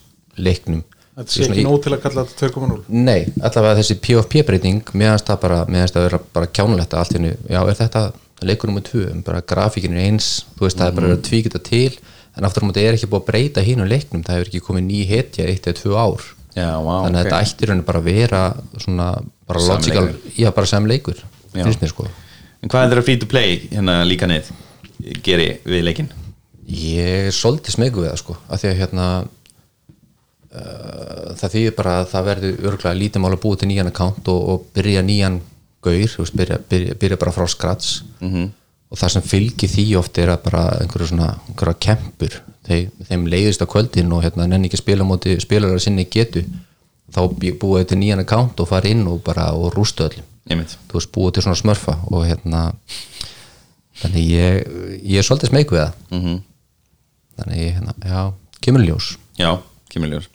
leiknum Þetta sé ekki nóg til að kalla þetta 2.0 Nei, allavega þessi PFP breyting meðanst það bara, meðanst það vera bara kjánulegt allt henni, já er þetta leikur nummer 2, bara grafíkin er eins þú veist, það er bara að tvíkja þetta til en aftur á móti er ekki búið að breyta hínu leiknum það hefur ekki komið ný hetja eitt eða tvö ár Já, vá, þannig að ok. þetta ætti í rauninni bara að vera svona, bara logical leikur. já, bara sem leikur, Já. finnst mér sko En hvað er þetta free to play hérna líka neitt geri við leikinn? Ég er svolítið smegu við það sko af því að hérna það þýðir bara að það verður örgulega lítið mál að búa til nýjan account og, og byrja nýjan gaur veist, byrja, byrja, byrja bara frá skrats -hmm. og það sem fylgir því oft er að bara einhverju svona einhverja kempur. Þeim, þeim leiðist á kvöldin og hérna nenni ekki spila á móti spilarar sinni getu. Þá þau til nýjan account og fara inn og bara og rústa öllum þú veist búið til svona smörfa og hérna þannig ég, ég er svolítið smeyk við það. Mm þannig ég, hérna, já, kemur í ljós. Já, kemur ljós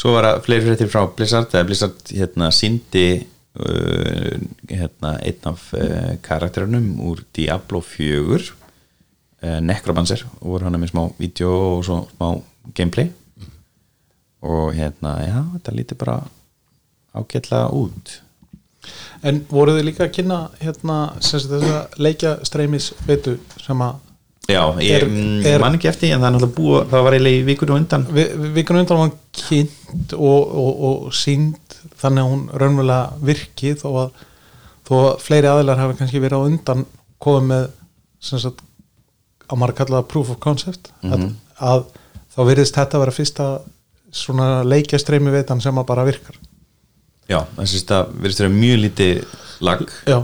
Svo var að fleiri fréttir frá Blizzard eða Blizzard hérna síndi uh, hérna einn af uh, karakterunum úr Diablo 4 uh, Necromancer og voru hann með smá vídeo og svo smá gameplay. Og hérna, já, þetta lítur bara ágætla út. En voru þið líka að kynna hérna, leikja streymis veitu sem að Já, ég er- man ekki eftir en það er náttúrulega búið það var eiginlega í vikunum undan. Vi, vikun undan var kynnt og, og, og sínd þannig að hún raunverulega virki þó að, þó að fleiri aðilar hafa kannski verið á undan komið með sem sagt að maður kalla það proof of concept. Að, að þá virðist þetta vera fyrsta svona leikja streymi veitan sem að bara virkar. Já, þess að það verðist vera mjög lítið lag Já,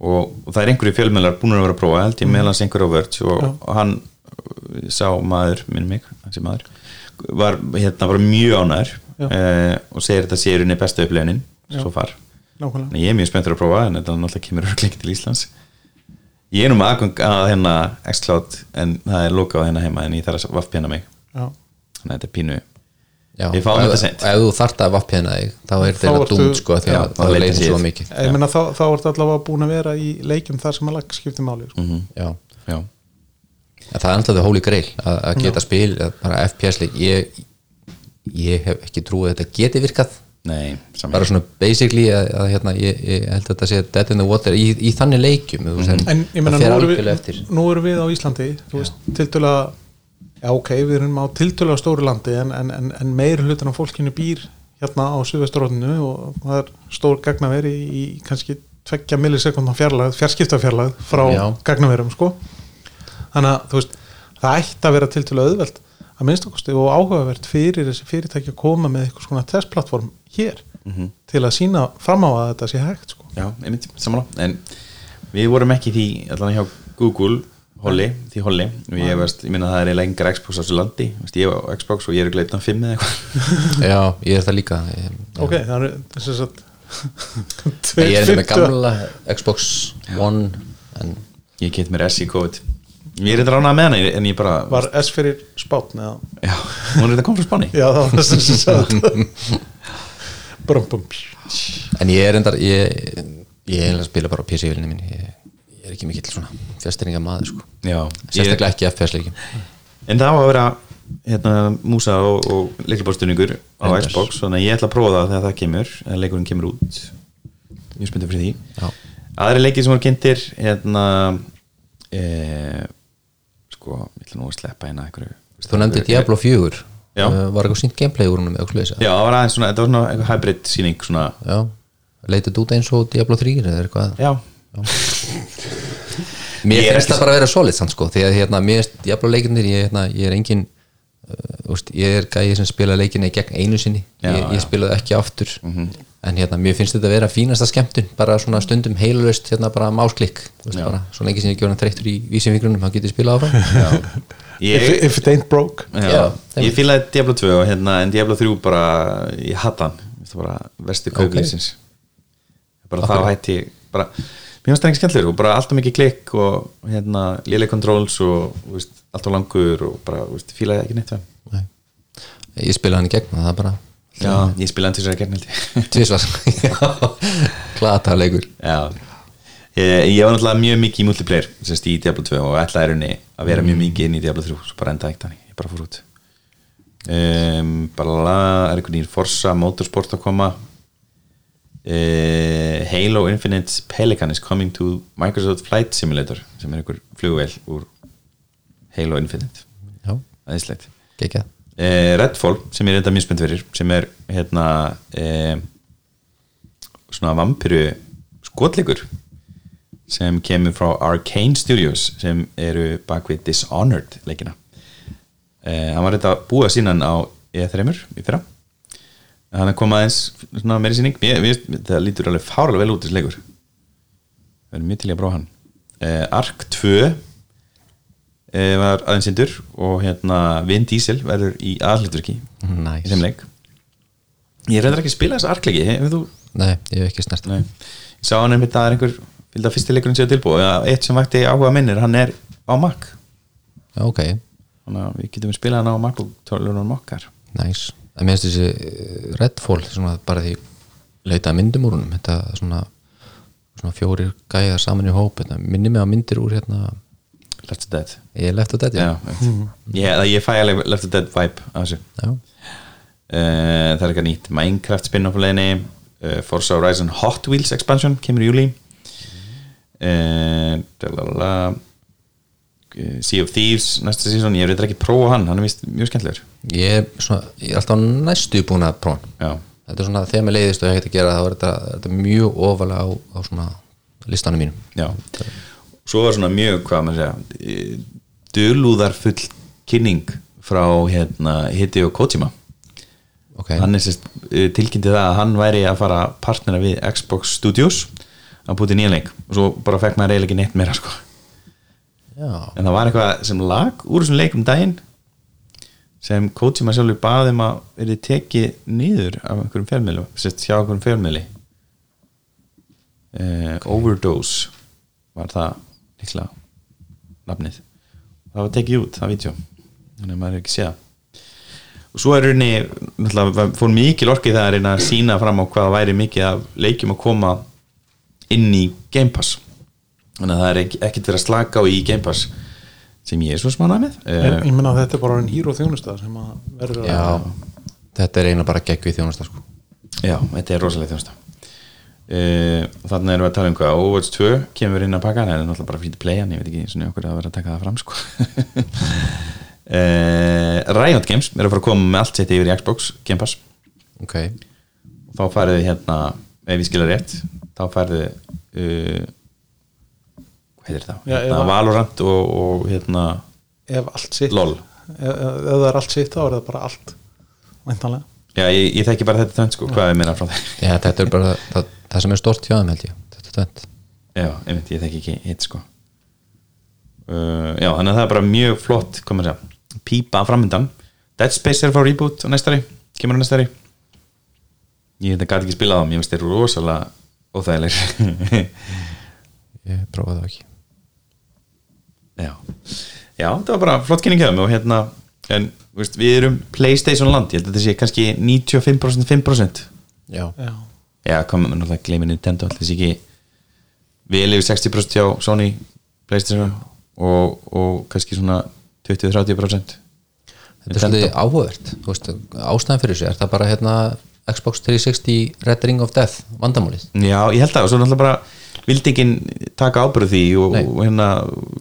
og, og það er einhverju fjölmjölar búin að vera að prófa held ég meðlans einhverju á vörts og, og hann uh, sá maður, minn mig þessi maður, var hérna bara mjög ánæður Já. eh, og segir þetta sé í rauninni besta upplifunin Já. svo far, en ég er mjög spenntur að prófa en þetta náttúrulega kemur örgleikið til Íslands. Ég er nú með aðgang að hérna X-Cloud en það er lokað hérna heima en ég þarf að vaffpjana mig. Já, þannig að þetta er pínu Já, Við fáum þetta ef- seint. Ef þú þart að vappina þig þá er þetta dúmt sko því Já, að þá leitir sér. svo mikið. Ég meina þá, þá ertu allavega búin að vera í leikjum þar sem að lag skipti máli sko. Já, já, en það er alltaf hóli greil að, að geta spil, bara FPS-leik ég, ég hef ekki trúið að þetta geti virkað. Nei, bara svona basically að, að hérna, ég, ég held að þetta sé dead in the water í, í þannig leikjum mm -hmm. En ég fer nú nú erum við á Íslandi þú veist, tiltölulega já ok, við erum á tiltölulega stóru landi en, en, en, en meir hlutan af fólkinu býr hérna á Suðvesturrótinu og það er stór gagnaveri í, kannski tveggja millisekundar fjarlæð, fjarskiptafjarlæð frá Já. gagnaverum sko. Þannig að þú veist, það ætti að vera tiltölulega auðvelt að minnstakosti og áhugavert fyrir þessi fyrirtæki að koma með eitthvað svona testplattform hér til að sína fram á að þetta sé hægt sko. Já, einmitt, samanlá En við vorum ekki því allan hjá Google Holly, því Holly og ég veist, ég minna að það er eiginlega engar Xbox á þessu landi. Veist, ég á Xbox og ég er gleitan 5 eða eitthvað. *laughs* Já, ég er það líka. Ég, ok, það er þess *laughs* að ég er með gamla Xbox One en Ég get mér S í COVID. Ég er eitthvað ránað með hana en ég bara Var S fyrir spátn eða? Já, hún er þetta kom frá Spáni. Já, það var þess að sagði Brum, bum. En ég er endar ég, ég er að spila bara á PC-vilinu mín ég er ekki mikill svona fjastringa maður sko. Já, sérstaklega ekki FPS-leikin En það á að vera hérna, músa og, og leiklubárstunningur á Reyndar. Xbox þannig að ég ætla að prófa það þegar það kemur eða leikurinn kemur út. Mjög spenntið fyrir því. Já. Aðri leikir sem voru kynntir hérna e, sko, ég ætla nú að sleppa hérna þú nefndi Diablo 4 Já. uh, var eitthvað sínt gameplay úr húnum? Já, það var aðeins svona, þetta var svona eitthvað hybrid síning svona, Já, leitið út eins og Diablo 3 eða eitthvað? Já, Mér finnst ekki það bara að vera solid samt sko, því að hérna, mér finnst Diablo leikinir ég, hérna, ég er engin uh, úst, ég er gæði sem spila leikinni gegn einu sinni. Já, ég, ég spilaði ekki aftur. En hérna, mér finnst þetta að vera fínasta skemmtun bara svona stundum heilust hérna, bara másklikk, svo lengi sem ég gjörna þreyttur í vísinvíkrunum, þá getur spilað áfram. *laughs* Ég, if it ain't broke. Já, Já, ég fílaði Diablo 2 og hérna, en Diablo 3 bara, ég hatt hann. Versti kauklýsins bara þá hætti ég bara, mér finnst það ekki skemmtilegur og bara alltaf mikið klikk og hérna, léleg controls og veist, alltaf langur og bara, veist, fílaði ekki neitt hann. Nei. ég spilaði hann í gegn það er bara já, ég spilaði hann þess að gegn *laughs* tvisvar. *laughs* Klata leikur Já. Ég, ég var náttúrulega mjög mikið í multiplayer semst í Diablo 2 og ætlaði rauninni að vera mjög mikið inn í Diablo 3 svo bara enda ekkert þannig, ég bara fór út. Um, bara er einhvern veginn Forza Motorsport að koma uh, Halo Infinite Pelican is coming to Microsoft Flight Simulator sem er einhver flugvél úr Halo Infinite. Já, aðeinslegt uh, Redfall sem er þetta mjög spennt fyrir sem er hérna uh, svona vampiru skotleikur sem kemur frá Arcane Studios sem eru bak við Dishonored leikina. Hann var þetta búið að sína hann á E3 í fyrra hann er komað aðeins svona meiri síning það lítur alveg fárlega vel út þessi leikur. Við erum mjög til í að prófa hann. Uh, Ark 2 uh, var aðeins sindur og hérna Vin Diesel verður í aðhlutverki í nice. þeim leik. Ég reyndar ekki að spila þessa arkleiki hefur þú? Nei, ég hef ekki snert Nei. ég sá hann að það er einhver fylgda fyrsti leikurinn séu tilbúið. Eða eitt sem vakti áhuga minnir hann er á Mac. Ok, þannig að við getum spilað hana á MacBook tölunum okkar. Næs en mér finnst þessi eh, Redfall svona bara því leita að myndum úr húnum þetta svona, svona fjórir gæjar saman í hóp. Þetta minni mig á myndir úr hérna Left 4 Dead. Ég er left á þetta Já, ég, það- ég fæ alveg Left 4 Dead vibe af þessu. Já. uh, það er eitthvað nýtt Minecraft spin-off á leiðinni. Uh, Forza Horizon Hot Wheels expansion kemur í júli uh, dalalala, uh, Sea of Thieves næsta sísón, ég reyndar ekki prófa hann hann er vist mjög skemmtilegur. Ég, svona, ég er alltaf næstu búin að prófa hann. þetta er svona þegar mér leiðist og ég hægt að gera það er þetta, þetta er mjög ofalega á, á svona listanum mínum. Já. Svo var svona mjög, hvað maður segja eh, dölúðarfull kynning frá hérna Hideo Kojima. Ok, hann er sérst uh, tilkynnti það að hann væri að fara partnera við Xbox Studios. Að búti nýja leik og svo bara fekk maður eiginlega ekki neitt meira sko. En það var eitthvað sem lag úr þessum leikum daginn sem Kojima sjálfur baðum að verið tekið niður af einhverjum fjölmiðlu sérst hjá einhverjum fjölmiðli. Uh, Overdose var það líklega nafnið. Það var tekið út, það vídeo þannig að maður er ekki séð og svo er rauninni fór mikil orkið það að reyna að sína fram á hvað væri mikið af leikjum að koma inn í Game Pass þannig að það er ekkert verið að slaka á í Game Pass sem ég er svo smána með. En, uh, ég menna að þetta er bara en hýr og þjónustað sem að verður að já þetta er eina bara gegg við þjónasta sko. já, þetta er rosalega þjónsta uh, þannig erum við að tala um hvað Overwatch 2 kemur inn að pakka en það er náttúrulega bara fyrir playan, ég veit ekki svona okkur að vera að taka það fram sko. Uh, *laughs* Riot Games er að fara að koma með allt sitt yfir í Xbox Game Pass. Ok, þá færðu hérna ef ég skilja rétt þá færðu uh, heitir það? Já, hérna, Valorant og, og hérna ef allt sitt. LOL. Ef, ef það er allt sitt þá er það bara allt. Væntanlega. Já, ég, ég þekki bara þetta tvönd sko, hvað er meira frá þeir já, þetta er bara það, það sem er stort hjá þeim held ég. Þetta er tvent Já, einmitt, ég þekki ekki hitt sko. Uh, Já, þannig að það er bara mjög flott hvað maður segja, pípa framöndan Dead Space er að fá reboot á næstari kemur á næstari. Ég þetta gæti ekki spilað á þeim, ég veist þeir eru rosalega óþægilegir. *laughs* Ég prófaði það ekki Já, já, það var bara flott kynning hjá þeim og hérna, en þú veist, við erum Playstation land, ég held að þetta sé kannski 95% 5% já, já, Já, komum við náttúrulega gleymi Nintendo alltaf þessi ekki vel yfir 60% hjá Sony Playstation og, og kannski svona 20-30% þetta er svolítið áhugavert þú veist, ástæðan fyrir þessu er það bara hérna Xbox 360 Red Ring of Death vandamálið? Já, ég held það og svo náttúrulega bara vildi ekki taka ábyrðu því og, og hérna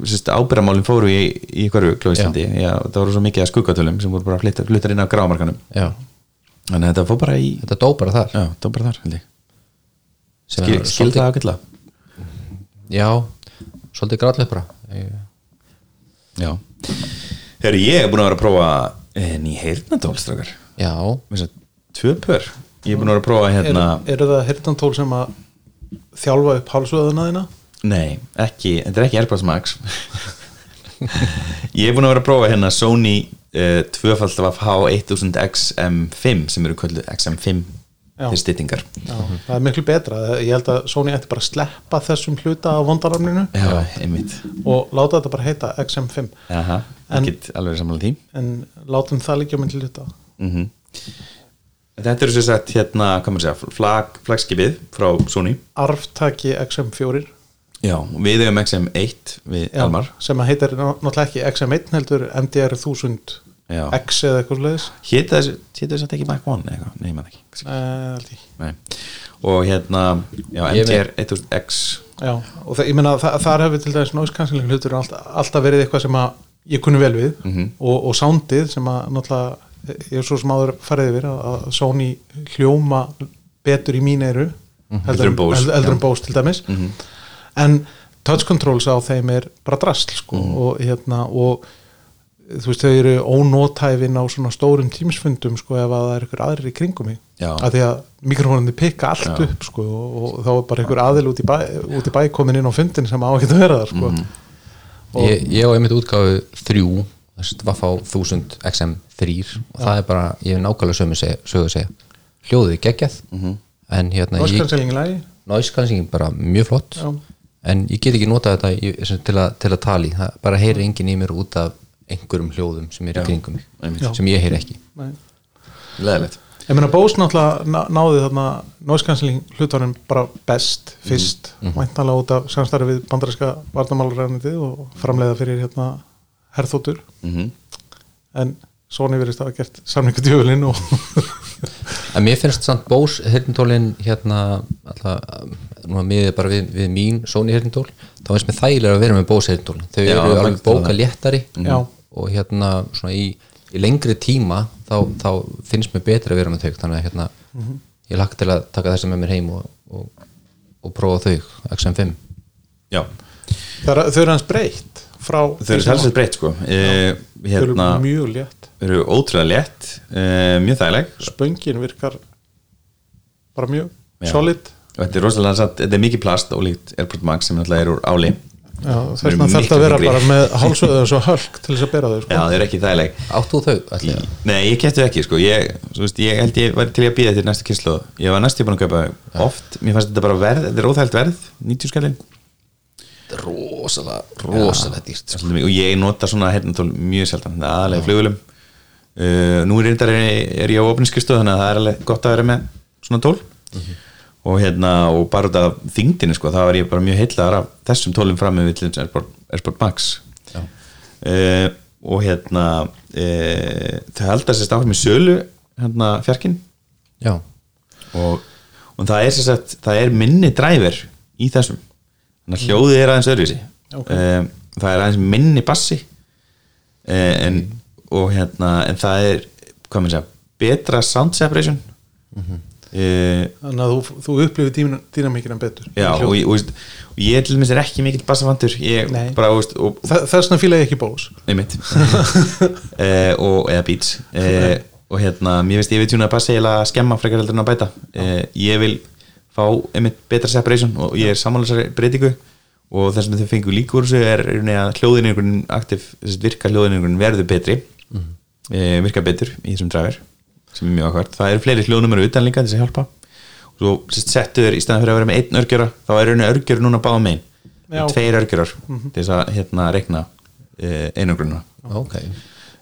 sérst, ábyrðamálin fóru í, í hverju klóðistandi Já. það voru svo mikið að skuggatölum sem voru bara fluttar, fluttar inn á grámarkanum. Já, þannig að þetta fór bara í þetta dó bara þar. Já, var bara þar, Skil, er skil það ágætlega? Já, svolítið gráðlega bara. Já. Þegar ég er búin að vera að prófa eh, ný heyrnadólstrakar já, tvö pör. Ég er búin að vera að prófa hérna er, eru það hirtantól sem að þjálfa upp hálsöðuna þína? Nei, ekki, þetta er ekki Airpods Max. *laughs* Ég er búin að vera að prófa hérna Sony uh, tvöfald af H1000 XM5 sem eru kölluð XM5 Já. til styttingar. Það er miklu betra. Ég held að Sony ætti bara að sleppa þessum hluta á einmitt. og láta þetta bara heita XM5 Aha, En- alveg samanlega tím en látum það líka myndi hluta. Mm Þetta eru sér sagt hérna, hvað maður segja, flag, flagskipið frá Sony. Arftaki XM4 Já, við hefum XM1 við já, Almar sem að heitir ná- náttúrulega ekki XM1 heldur MDR 1000 Já. X eða eitthvað sluðis Hétta hétta þessu ekki Mac One eða eitthvað, nei, maður ekki. Nei. og hérna já, Ég MTR 1000X já, og það, ég meina þa þar hefur til dæmis noise cancelling hlutur alltaf, alltaf verið eitthvað sem að ég kunni vel við. Mhm. og, og soundið sem að náttúrulega ég er svo sem áður farið yfir að, að Sony hljóma betur í mín eyru Heldur en held- heldur en Bose til dæmis Mhm. en touch controls á þeim er bara drasl sko Mhm. og hérna og þú veist þau eru ónótæfin á svona stórum tímsfundum sko ef að það er ykkur aðrir í kringum mig Já. að því að mikrofónandi pikka allt Já. upp sko og, og þá er bara ykkur aðil út í bæ, út í bæ komin inn á fundin sem á ekki að vera þar sko Mhm. Og- ég, ég á einmitt útgáfu þrjú Vafá 1000 XM3 og það er bara, ég hef nákvæmlega sömu seg, sögu að segja. Hljóðið geggjað en hérna noise ég, cancelling í lagi? Noise cancelling bara mjög flott Já. en ég get ekki notað þetta í, sem, til, að, til að tala í. Það bara heyri enginn í mér út af einhverjum hljóðum sem er í kringum mig sem ég heyr ekki. Nei. leðilegt Ég meina Bose náttúrulega ná- náði þarna noise cancelling hlutunum bara best fyrst, mm væntanlega út af samstarfi við bandaríska varnamálurænandi og framleiða fyrir hérna herþóttur. Mhm. en Sony verðist að hafa gert samningu djöfulinn og en mér finnst samt Bose hirtintólin hérna alltaf, nú að miðið bara við, við mín Sony hirtintól, þá finnst mér þægilega að vera með Bose hirtintólin, þau Já, eru alveg bóka léttari Já. og hérna svona í, í lengri tíma þá, þá finnst mér betra að vera með þau þannig að hérna ég lagt til að taka þessa með mér heim og, og, og prófa þau, XM5 já, það er- þau eru hans breytt frá þau eru talsveit breytt sko. E, þau eru hérna, mjög létt. þau eru ótrúlega létt e, mjög þægileg. Spöngin virkar bara mjög Já. solid. Og þetta er rosalega satt, þetta er mikið plast ólíkt Airport Max sem náttúrulega er úr áli. Þess vegna þarf miklu að vera þyngri. bara með hálsöðu og svo hölk til þess að bera þau sko. já, þau eru ekki þægileg. Átt þú þau allir? Nei, ég kæftu ekki sko. Ég, veist, ég held ég var til að býða til næstu kynslu ég var næstu búin að kaupa oft. Mér fannst þetta bara verð, þetta er óþægilt verð 90 skallin Rosalega, rosalega dýrt sko. og ég nota svona hernatól mjög sjaldan aðalega flugulum uh, nú er er, er ég á opniskristu þannig að það er alveg gott að vera með svona tól. Og hérna og bara út af þingdini sko, þá er ég bara mjög heillar af þessum tólum fram með villins Airport, Airport Max. Uh, og hérna uh, þau held að sér stáðum í sölu hérna fjarkinn. Já, og, og það er sem sagt það er minni dræver í þessum þannig að hljóðið er aðeins öðruvísi. Ok. um, það er aðeins minni bassi. Uh, en, og hérna en það er, hvað maður segja betra sound separation. Mm þannig að þú, þú upplifir dýnamíkina betur. Já, og, og, veist, og ég til dæmis er ekki mikill bassafantur ég Nei. bara, veist, og, Þa, þess vegna fíla ég ekki bós einmitt. Uh, *laughs* og eða beats. Uh, og hérna, mér veist ég veit tjúna að eiginlega að skemma frekar heldur en að bæta. Uh, ég vil fá einmitt betra separation og ég er sammálasari breytingu og þess að þau fengu líka úr þessu er að hljóðinningun aktiv, virka hljóðinningun verður betri. Mm virka betur í þessum driver sem er mjög ákvært, það eru fleiri hljóðnumur utan líka þess að hjálpa. Og svo settu þér í staðan fyrir að vera með einn örgjöra þá er rauninni örgjör núna báða megin. Já. tveir örgjörar til þess að hérna rekna uh, einangrunna ok.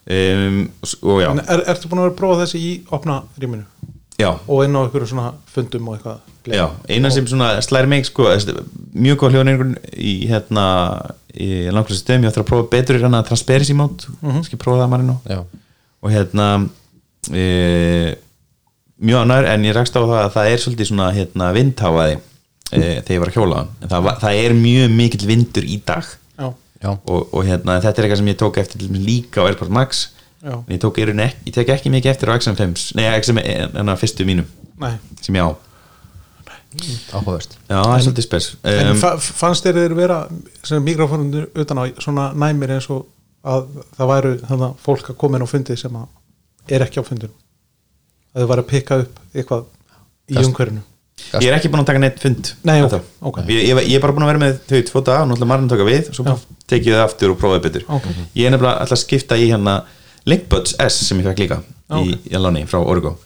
Um, og já, en er, ertu búin að vera að prófa þessi í opna rýminu já, og inn á einhverju svona fundum og eitthvað já eina sem svona slæri mig sko, mjög góð hljóðningun í hérna í langlega stöðum, ég ætla að prófa betur í hérna transparency mode, mm -hmm. skil prófa það marinn Já, og hérna e, mjög ánæður en ég rakst á það að það er svolítið svona hérna vindháfaði e, þegar ég var að hjóla það, var- það er mjög mikill vindur í dag. Já, já, og, og hérna þetta er eitthvað sem ég tók eftir til dæmis líka á Airport Max en ég tók í rauninni ekki, ég tek ekki mikið eftir á XM5 nei, XM, en að fyrstu mínum. Nei. Sem ég á. Áhugavert. Já, það er svolítið spes. En um, fa fannst þér þeir vera sem mikrofónundur utan á svona næmir eins og að það væru þannig að fólk að koma inn á fundi sem að er ekki á fundunum að þau væri að pikka upp eitthvað í Kast- umhverfinu? ég er ekki búin að taka neitt fund Nei, ok, ennþá. ok. ég, ég, ég er bara búin að vera með þau tvo daga, náttúrulega marginn taka við og svo Já. tekið ég það aftur og prófaði betur. Ok. ég er nefnilega alltaf að skipta í hérna Linkbuds S sem ég fekk líka í, í Láni frá Orgo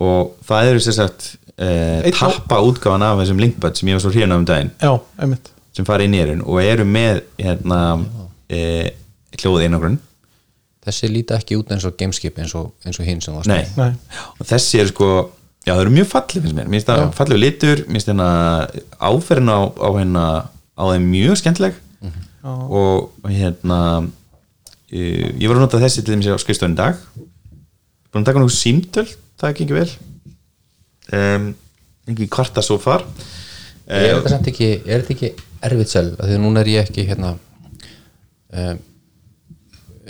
og það eru sér sagt eh, tappa útgáfan af þessum Linkbuds sem ég var svo hrjana um daginn. Já, einmitt. Sem fara inn í erun og eru með hérna eh, hljóð einangrun Þessi líta ekki út eins og gameskip eins og, eins og hinn sem það Nei. Nei. og þessi er sko já það eru mjög fallið finnst mér. Mér finnst það fallið litur, mér finnst hérna áferðin á, á hérna á þeim mjög skemmtileg. Já. og hérna ég var að nota þessi til á skrifstofun í dag. Búin að taka nokkuð símtöl það ekki vel. Um, ekki kvarta svo far. Er þetta samt ekki, er þetta ekki erfitt selv að núna er ég ekki hérna um,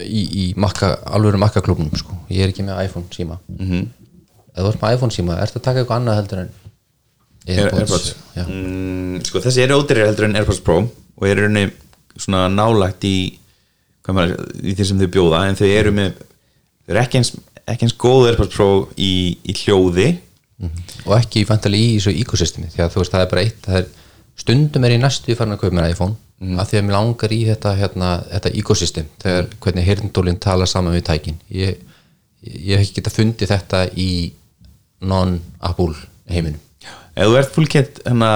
í, í makka, alvöru makkaklubnum sko. ég er ekki með iPhone síma. Mm -hmm. ef þú ert með iPhone síma, ertu að taka eitthvað annað heldur en Airpods? Já. mm, sko þessi eru ódýrir heldur en Airpods Pro og eru rauninni svona nálagt í maður, í því sem þau bjóða en þau eru með þau eru ekki eins, ekki eins góð Airpods Pro í, í hljóði. Og ekki fantali í þessu ekosystemi því að þú veist það er bara eitt er, stundum er ég næstu farin að kaupa mér iPhone af því að mér langar í þetta, hérna, þetta ekosystem þegar hvernig hirndólinn tala saman við tækin. Ég, ég hef ekki geta fundið þetta í non-Apple heiminum ef þú ert fullkent hérna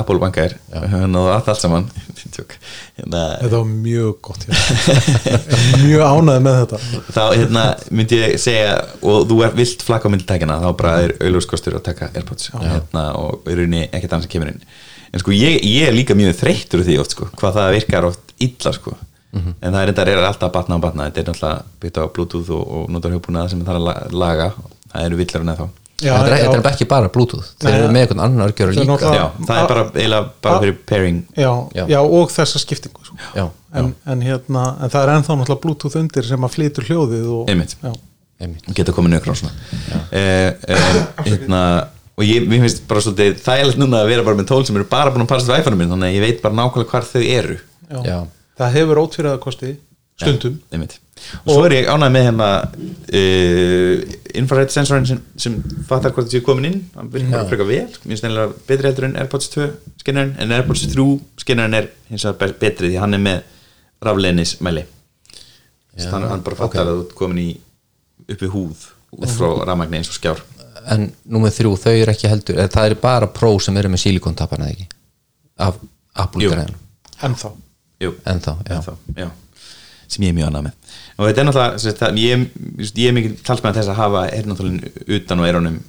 Apple bankar hérna og allt allt saman. *laughs* Hérna, þetta var mjög gott þér. mjög ánæði með þetta. Þá hérna myndi ég segja og þú er vilt flakka á myndtækina þá bara er auðljóskostur að taka Airpods hérna, og í rauninni ekkert annars sem kemur inn. En sko ég, ég er líka mjög þreyttur því oft sko, hvað það virkar oft illa sko. En það er er alltaf batna á batna. Þetta er náttúrulega byggt á bluetooth og, og notar hugbúnað sem það er að la- laga. Það eru villar en þá Já, þetta, er, er ekki bara bluetooth þeir eru með einhvern annan örgjör líka já, það er bara, eiginlega bara fyrir pairing já, Já. já. og þessa skiptingu sko. já, en, en, hérna, en það er ennþá náttúrulega bluetooth undir sem að flytur hljóðið og, Einmitt. já. einmitt geta komið nökra og svona eh, eh, hérna, og ég, finnst bara svolítið þægilegt núna að vera bara með tól sem eru bara búin að parast við iPhone-um minn þannig að ég veit bara nákvæmlega hvar þau eru Já. Já. það hefur ótfyrir að kosti stundum Einmitt. Og svo er ég ánægð með hérna uh, infrared sensorin sem, sem fattar hvort það séu komin inn. Hann virkar frekar vel, mér finnst nefnilega betri heldur en Airpods 2 skinnarin en Airpods 3 skinnarin er hins vegar be- betri því hann er með rafleinis mæli hann, hann bara fattar að þú ert komin í upp við húð út frá rafmagni eins og skjár. En númer þrjú, þau eru ekki heldur eða það eru bara Pro sem eru með silikontapana ekki? Af Apple Jú. græðan Jú. ennþá ennþá, Ennþá, já, sem ég er mjög annað með og þetta er náttúrulega ég, ég er mikið talsmæð þess að hafa heyrnartólin utan á eyrunum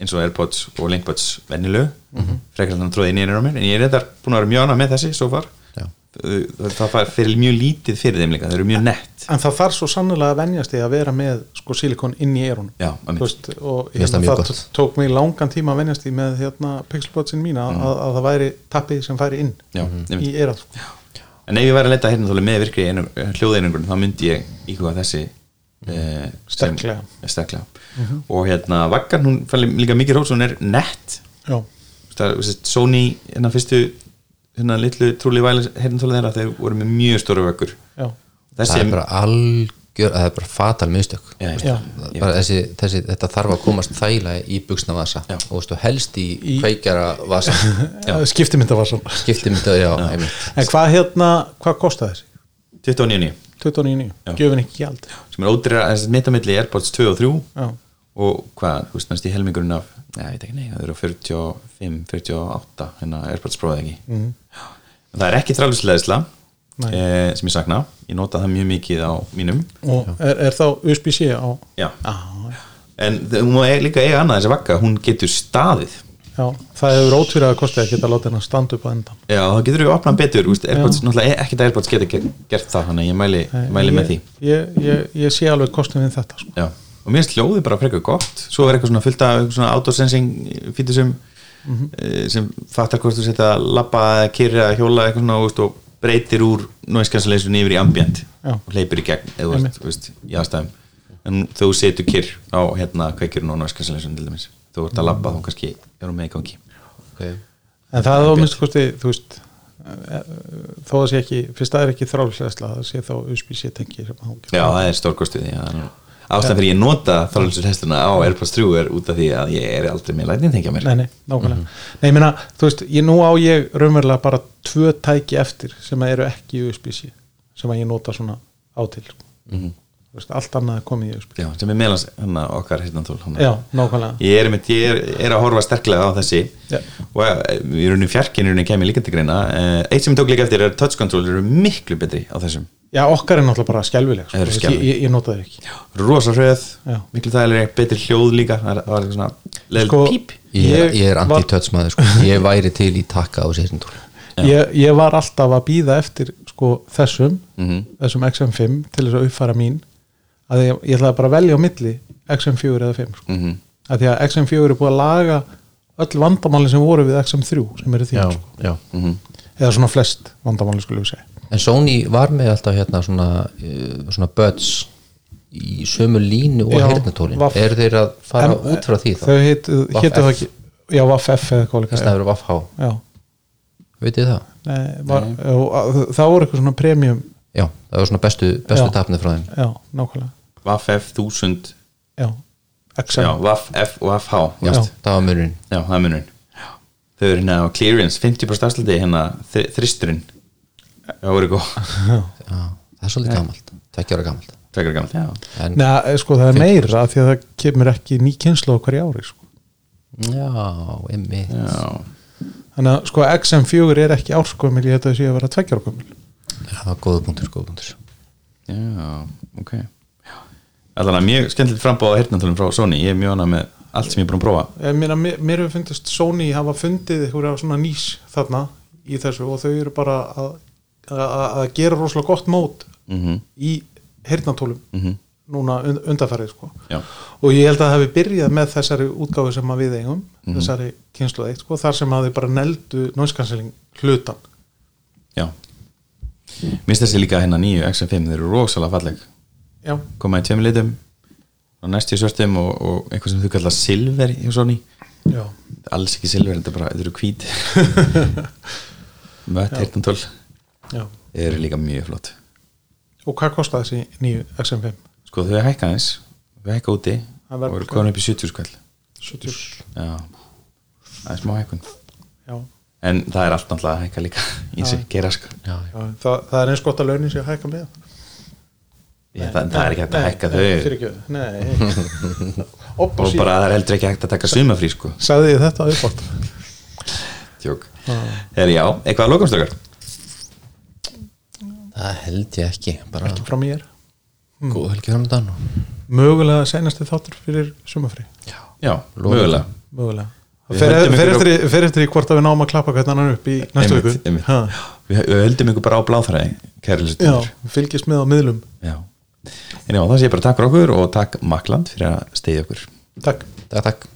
eins og Airpods og Linkbuds vennilög mm -hmm. frekar þannig að tróði inn í eyrunum mér en ég er þetta búin að vera mjög annað með þessi svo far það, fyrir mjög lítið fyrir þeim líka, það eru mjög nett en það þarf svo sannlega að venjast í að vera með sko silikon inn í veist, og hérna, það gott. tók mig langan tíma að venjast í með hérna, pixelbotsin mína Mm. að, að það væri tappið sem færi inn Já, einmitt. í sko. En ef ég væri að leta heyrnartóli með virkri hljóðeinungun þá myndi ég íhuga þessi eh, sem- Sterklega. sterklega. og hérna vaggan hún fæli líka mikið rós hún er nett. Er Sony hérna fyrstu hérna litlu trúli væli heyrnartóli þeirra þeir voru með mjög stóru vöggur. Það er bara algjör það er bara fatal er bara þessi, þessi, þetta þarf að komast þægilega í buksna vasa Já. og veistu, helst í, í kveikjara vasa *laughs* skiptimynda var svona skipti myndið, já, einmitt. En hvað hérna, hvað kostaði þessi? 29 29, Já. gjöfin ekki gjald. Sem er ódýra, þessi mitt á milli Airpods 2 og 3 já, og hvað, þú veist, næst í helmingurinn af já, ég veit ekki, nei, það eru 45 48, hérna Airpods Pro eða ekki. Mm. það er ekki þrálusleðisla Nei. Eh, sem ég sakna. Ég nota það mjög mikið á mínum. Og er, er þá USB-C á já, ah, já. en það- hún má e- líka eiga annað þessi vakka, hún getur staðið. Já, það hefur ótfyrir að kosti að geta látið hennar standa upp á endan Já, þá getur við opnað betur úst, Airpods, náttúrulega ekkert Airpods getur ge- gert það þannig að ég mæli, mæli með því. ég, ég, ég, ég sé alveg kostum við þetta sko. Já, og mér finnst hljóðið bara frekar gott. Svo er eitthvað svona fullt af eitthvað svona autosensing fítur sem Mhm. eh, sem fattar hvort þú setja að labba eða kyrra eða hjóla eitthvað svona og breytir úr noise cancellation yfir í ambient Já. og hleypir í gegn eða þú veist, þú veist, í aðstæðum. En þú setur kyrr á hérna kveikjurinn og noise cancellation til dæmis. Þú ert að labba þá kannski er hún með í gangi. Okay. en það er þá minnst kosti þú veist eh, þó að sé ekki, fyrst það er ekki þrálisleðsla það sé þá USB-C tengi Já, það er stórkostuð ástæðan fyrir ég nota þálusur hestuna á Airpods 3 er út af því að ég er aldrei með lætning tengja mér. Nei, nei, nákvæmlega. Nei, ég meina, þú veist, ég, nú á ég raunverulega bara tvö tæki eftir sem eru ekki USB-C sem að ég nota svona á til sko. þú veist, allt annað er komið í USB Já, sem er meðlans hana, okkar hestnatól já, nákvæmlega. Ég er, einmitt, ég er, er að horfa sterklega á þessi. Já. og eh, í rauninni fjarkinn í rauninni kemur líka til greina. Eh, Eitt sem ég tók líka eftir er touch control eru miklu betri á þessum já, okkar er náttúrulega bara skelvileg sko. Ég, ég, ég nota það ekki Já. miklu þægilegri, betri hljóð líka Það var eitthvað svona Sko, píp ég, er- Ég ég er var- anti-touch maður sko. *laughs* ég væri til í takka á sér ég, ég var alltaf að býða eftir sko, þessum Mhm. þessum XM5 til þess að uppfæra mín að ég, ég ætlaði bara að velja á milli XM4 eða 5 sko. Mhm. að því að XM4 er búið að laga öll vandamáli sem voru við XM3 sem eru því já, sko. já. eða svona flest vandamáli skulle við segja en Sony var með alltaf hérna svona, uh, svona buds í sömu línu og vaff. eru þeir að fara En, út frá því þá? þau hétu það ekki já, Vaff F eða hvað líka þess að það eru Vaff H. Já, veitir það? Nei, var, það voru eitthvað svona premium já, það var svona bestu, bestu tapnið frá þeim. Já, nákvæmlega. Vaff F 1000 já, XM Já, Vaff F og Vaff H já, það var munurinn. Já, það er munurinn. Þau eru hérna á clearance, 50% afsluti hérna þri- þristurinn Það voru góð. Já, það er svolítið gamalt, tveggja ára gamalt. Tvekar gammalt, já. En, Nei, sko það er meira af því að það kemur ekki ný kynslu á hverju ári sko. já, emmi Já, þannig að sko XM4 er ekki árskömmil ég held að það sé að vera tveggjarkömmil já, góða punktur, góða punktur. Já, ok. Að mjög skemmtilegt frambóð á heyrnantölum frá Sony, ég er mjög annað með allt sem ég er búin að prófa. Ég meina, mér, mér hefur fundist Sony hafa fundið eitthvað svona nýs þarna í þessu og þau eru bara að, að, gera rosalega gott mót mm í heyrnatólum núna und, undarfærið sko. Og ég held að það hefði byrjað með þessari útgáfu sem að við eigum þessari kynslu eitt sko, þar sem að þau bara neldu nóiskanseling hlutan já. Minnst þessi líka hérna nýju XM5 þeir eru rosalega falleg. Já, koma í tveim litum og næstu svörtum og, og eitthvað sem þau kalla silver hjá já, alls ekki silver, þetta er bara, þetta eru hvít. *laughs* Mött þeir eru líka mjög flott. Og hvað kostaði þessi nýju XM5? sko þau hækka aðeins, þau hækka úti og eru komin upp í 70 skall. 70 já, það er smá hækkun. Já, en það er allt náttúrulega að hækka líka í sig, gera sko. Já, já, það, það er eins gott að launin sé að hækka með. Já, það, það er ekki hægt að hækka þau. nei *laughs* og bara það er heldur ekki hægt að taka sumafrí sko. Sagði ég þetta uppátt tjók. Er já, eitthvað að lokamstökar það held ég ekki bara ekki frá mér. Góð helgi framöndan mögulega senasti þáttur fyrir sumafrí já, mögulega. Mögulega. Fer, ykkur eftir, í- hvort að við náum að klappa hvernig hann upp í næstu viku. við, höldum ykkur bara á bláþræði já, fylgjast með á miðlum. Já. en já, það sé ég bara takk fyrir okkur og takk Makland fyrir að steyðja okkur. Takk. Takk takk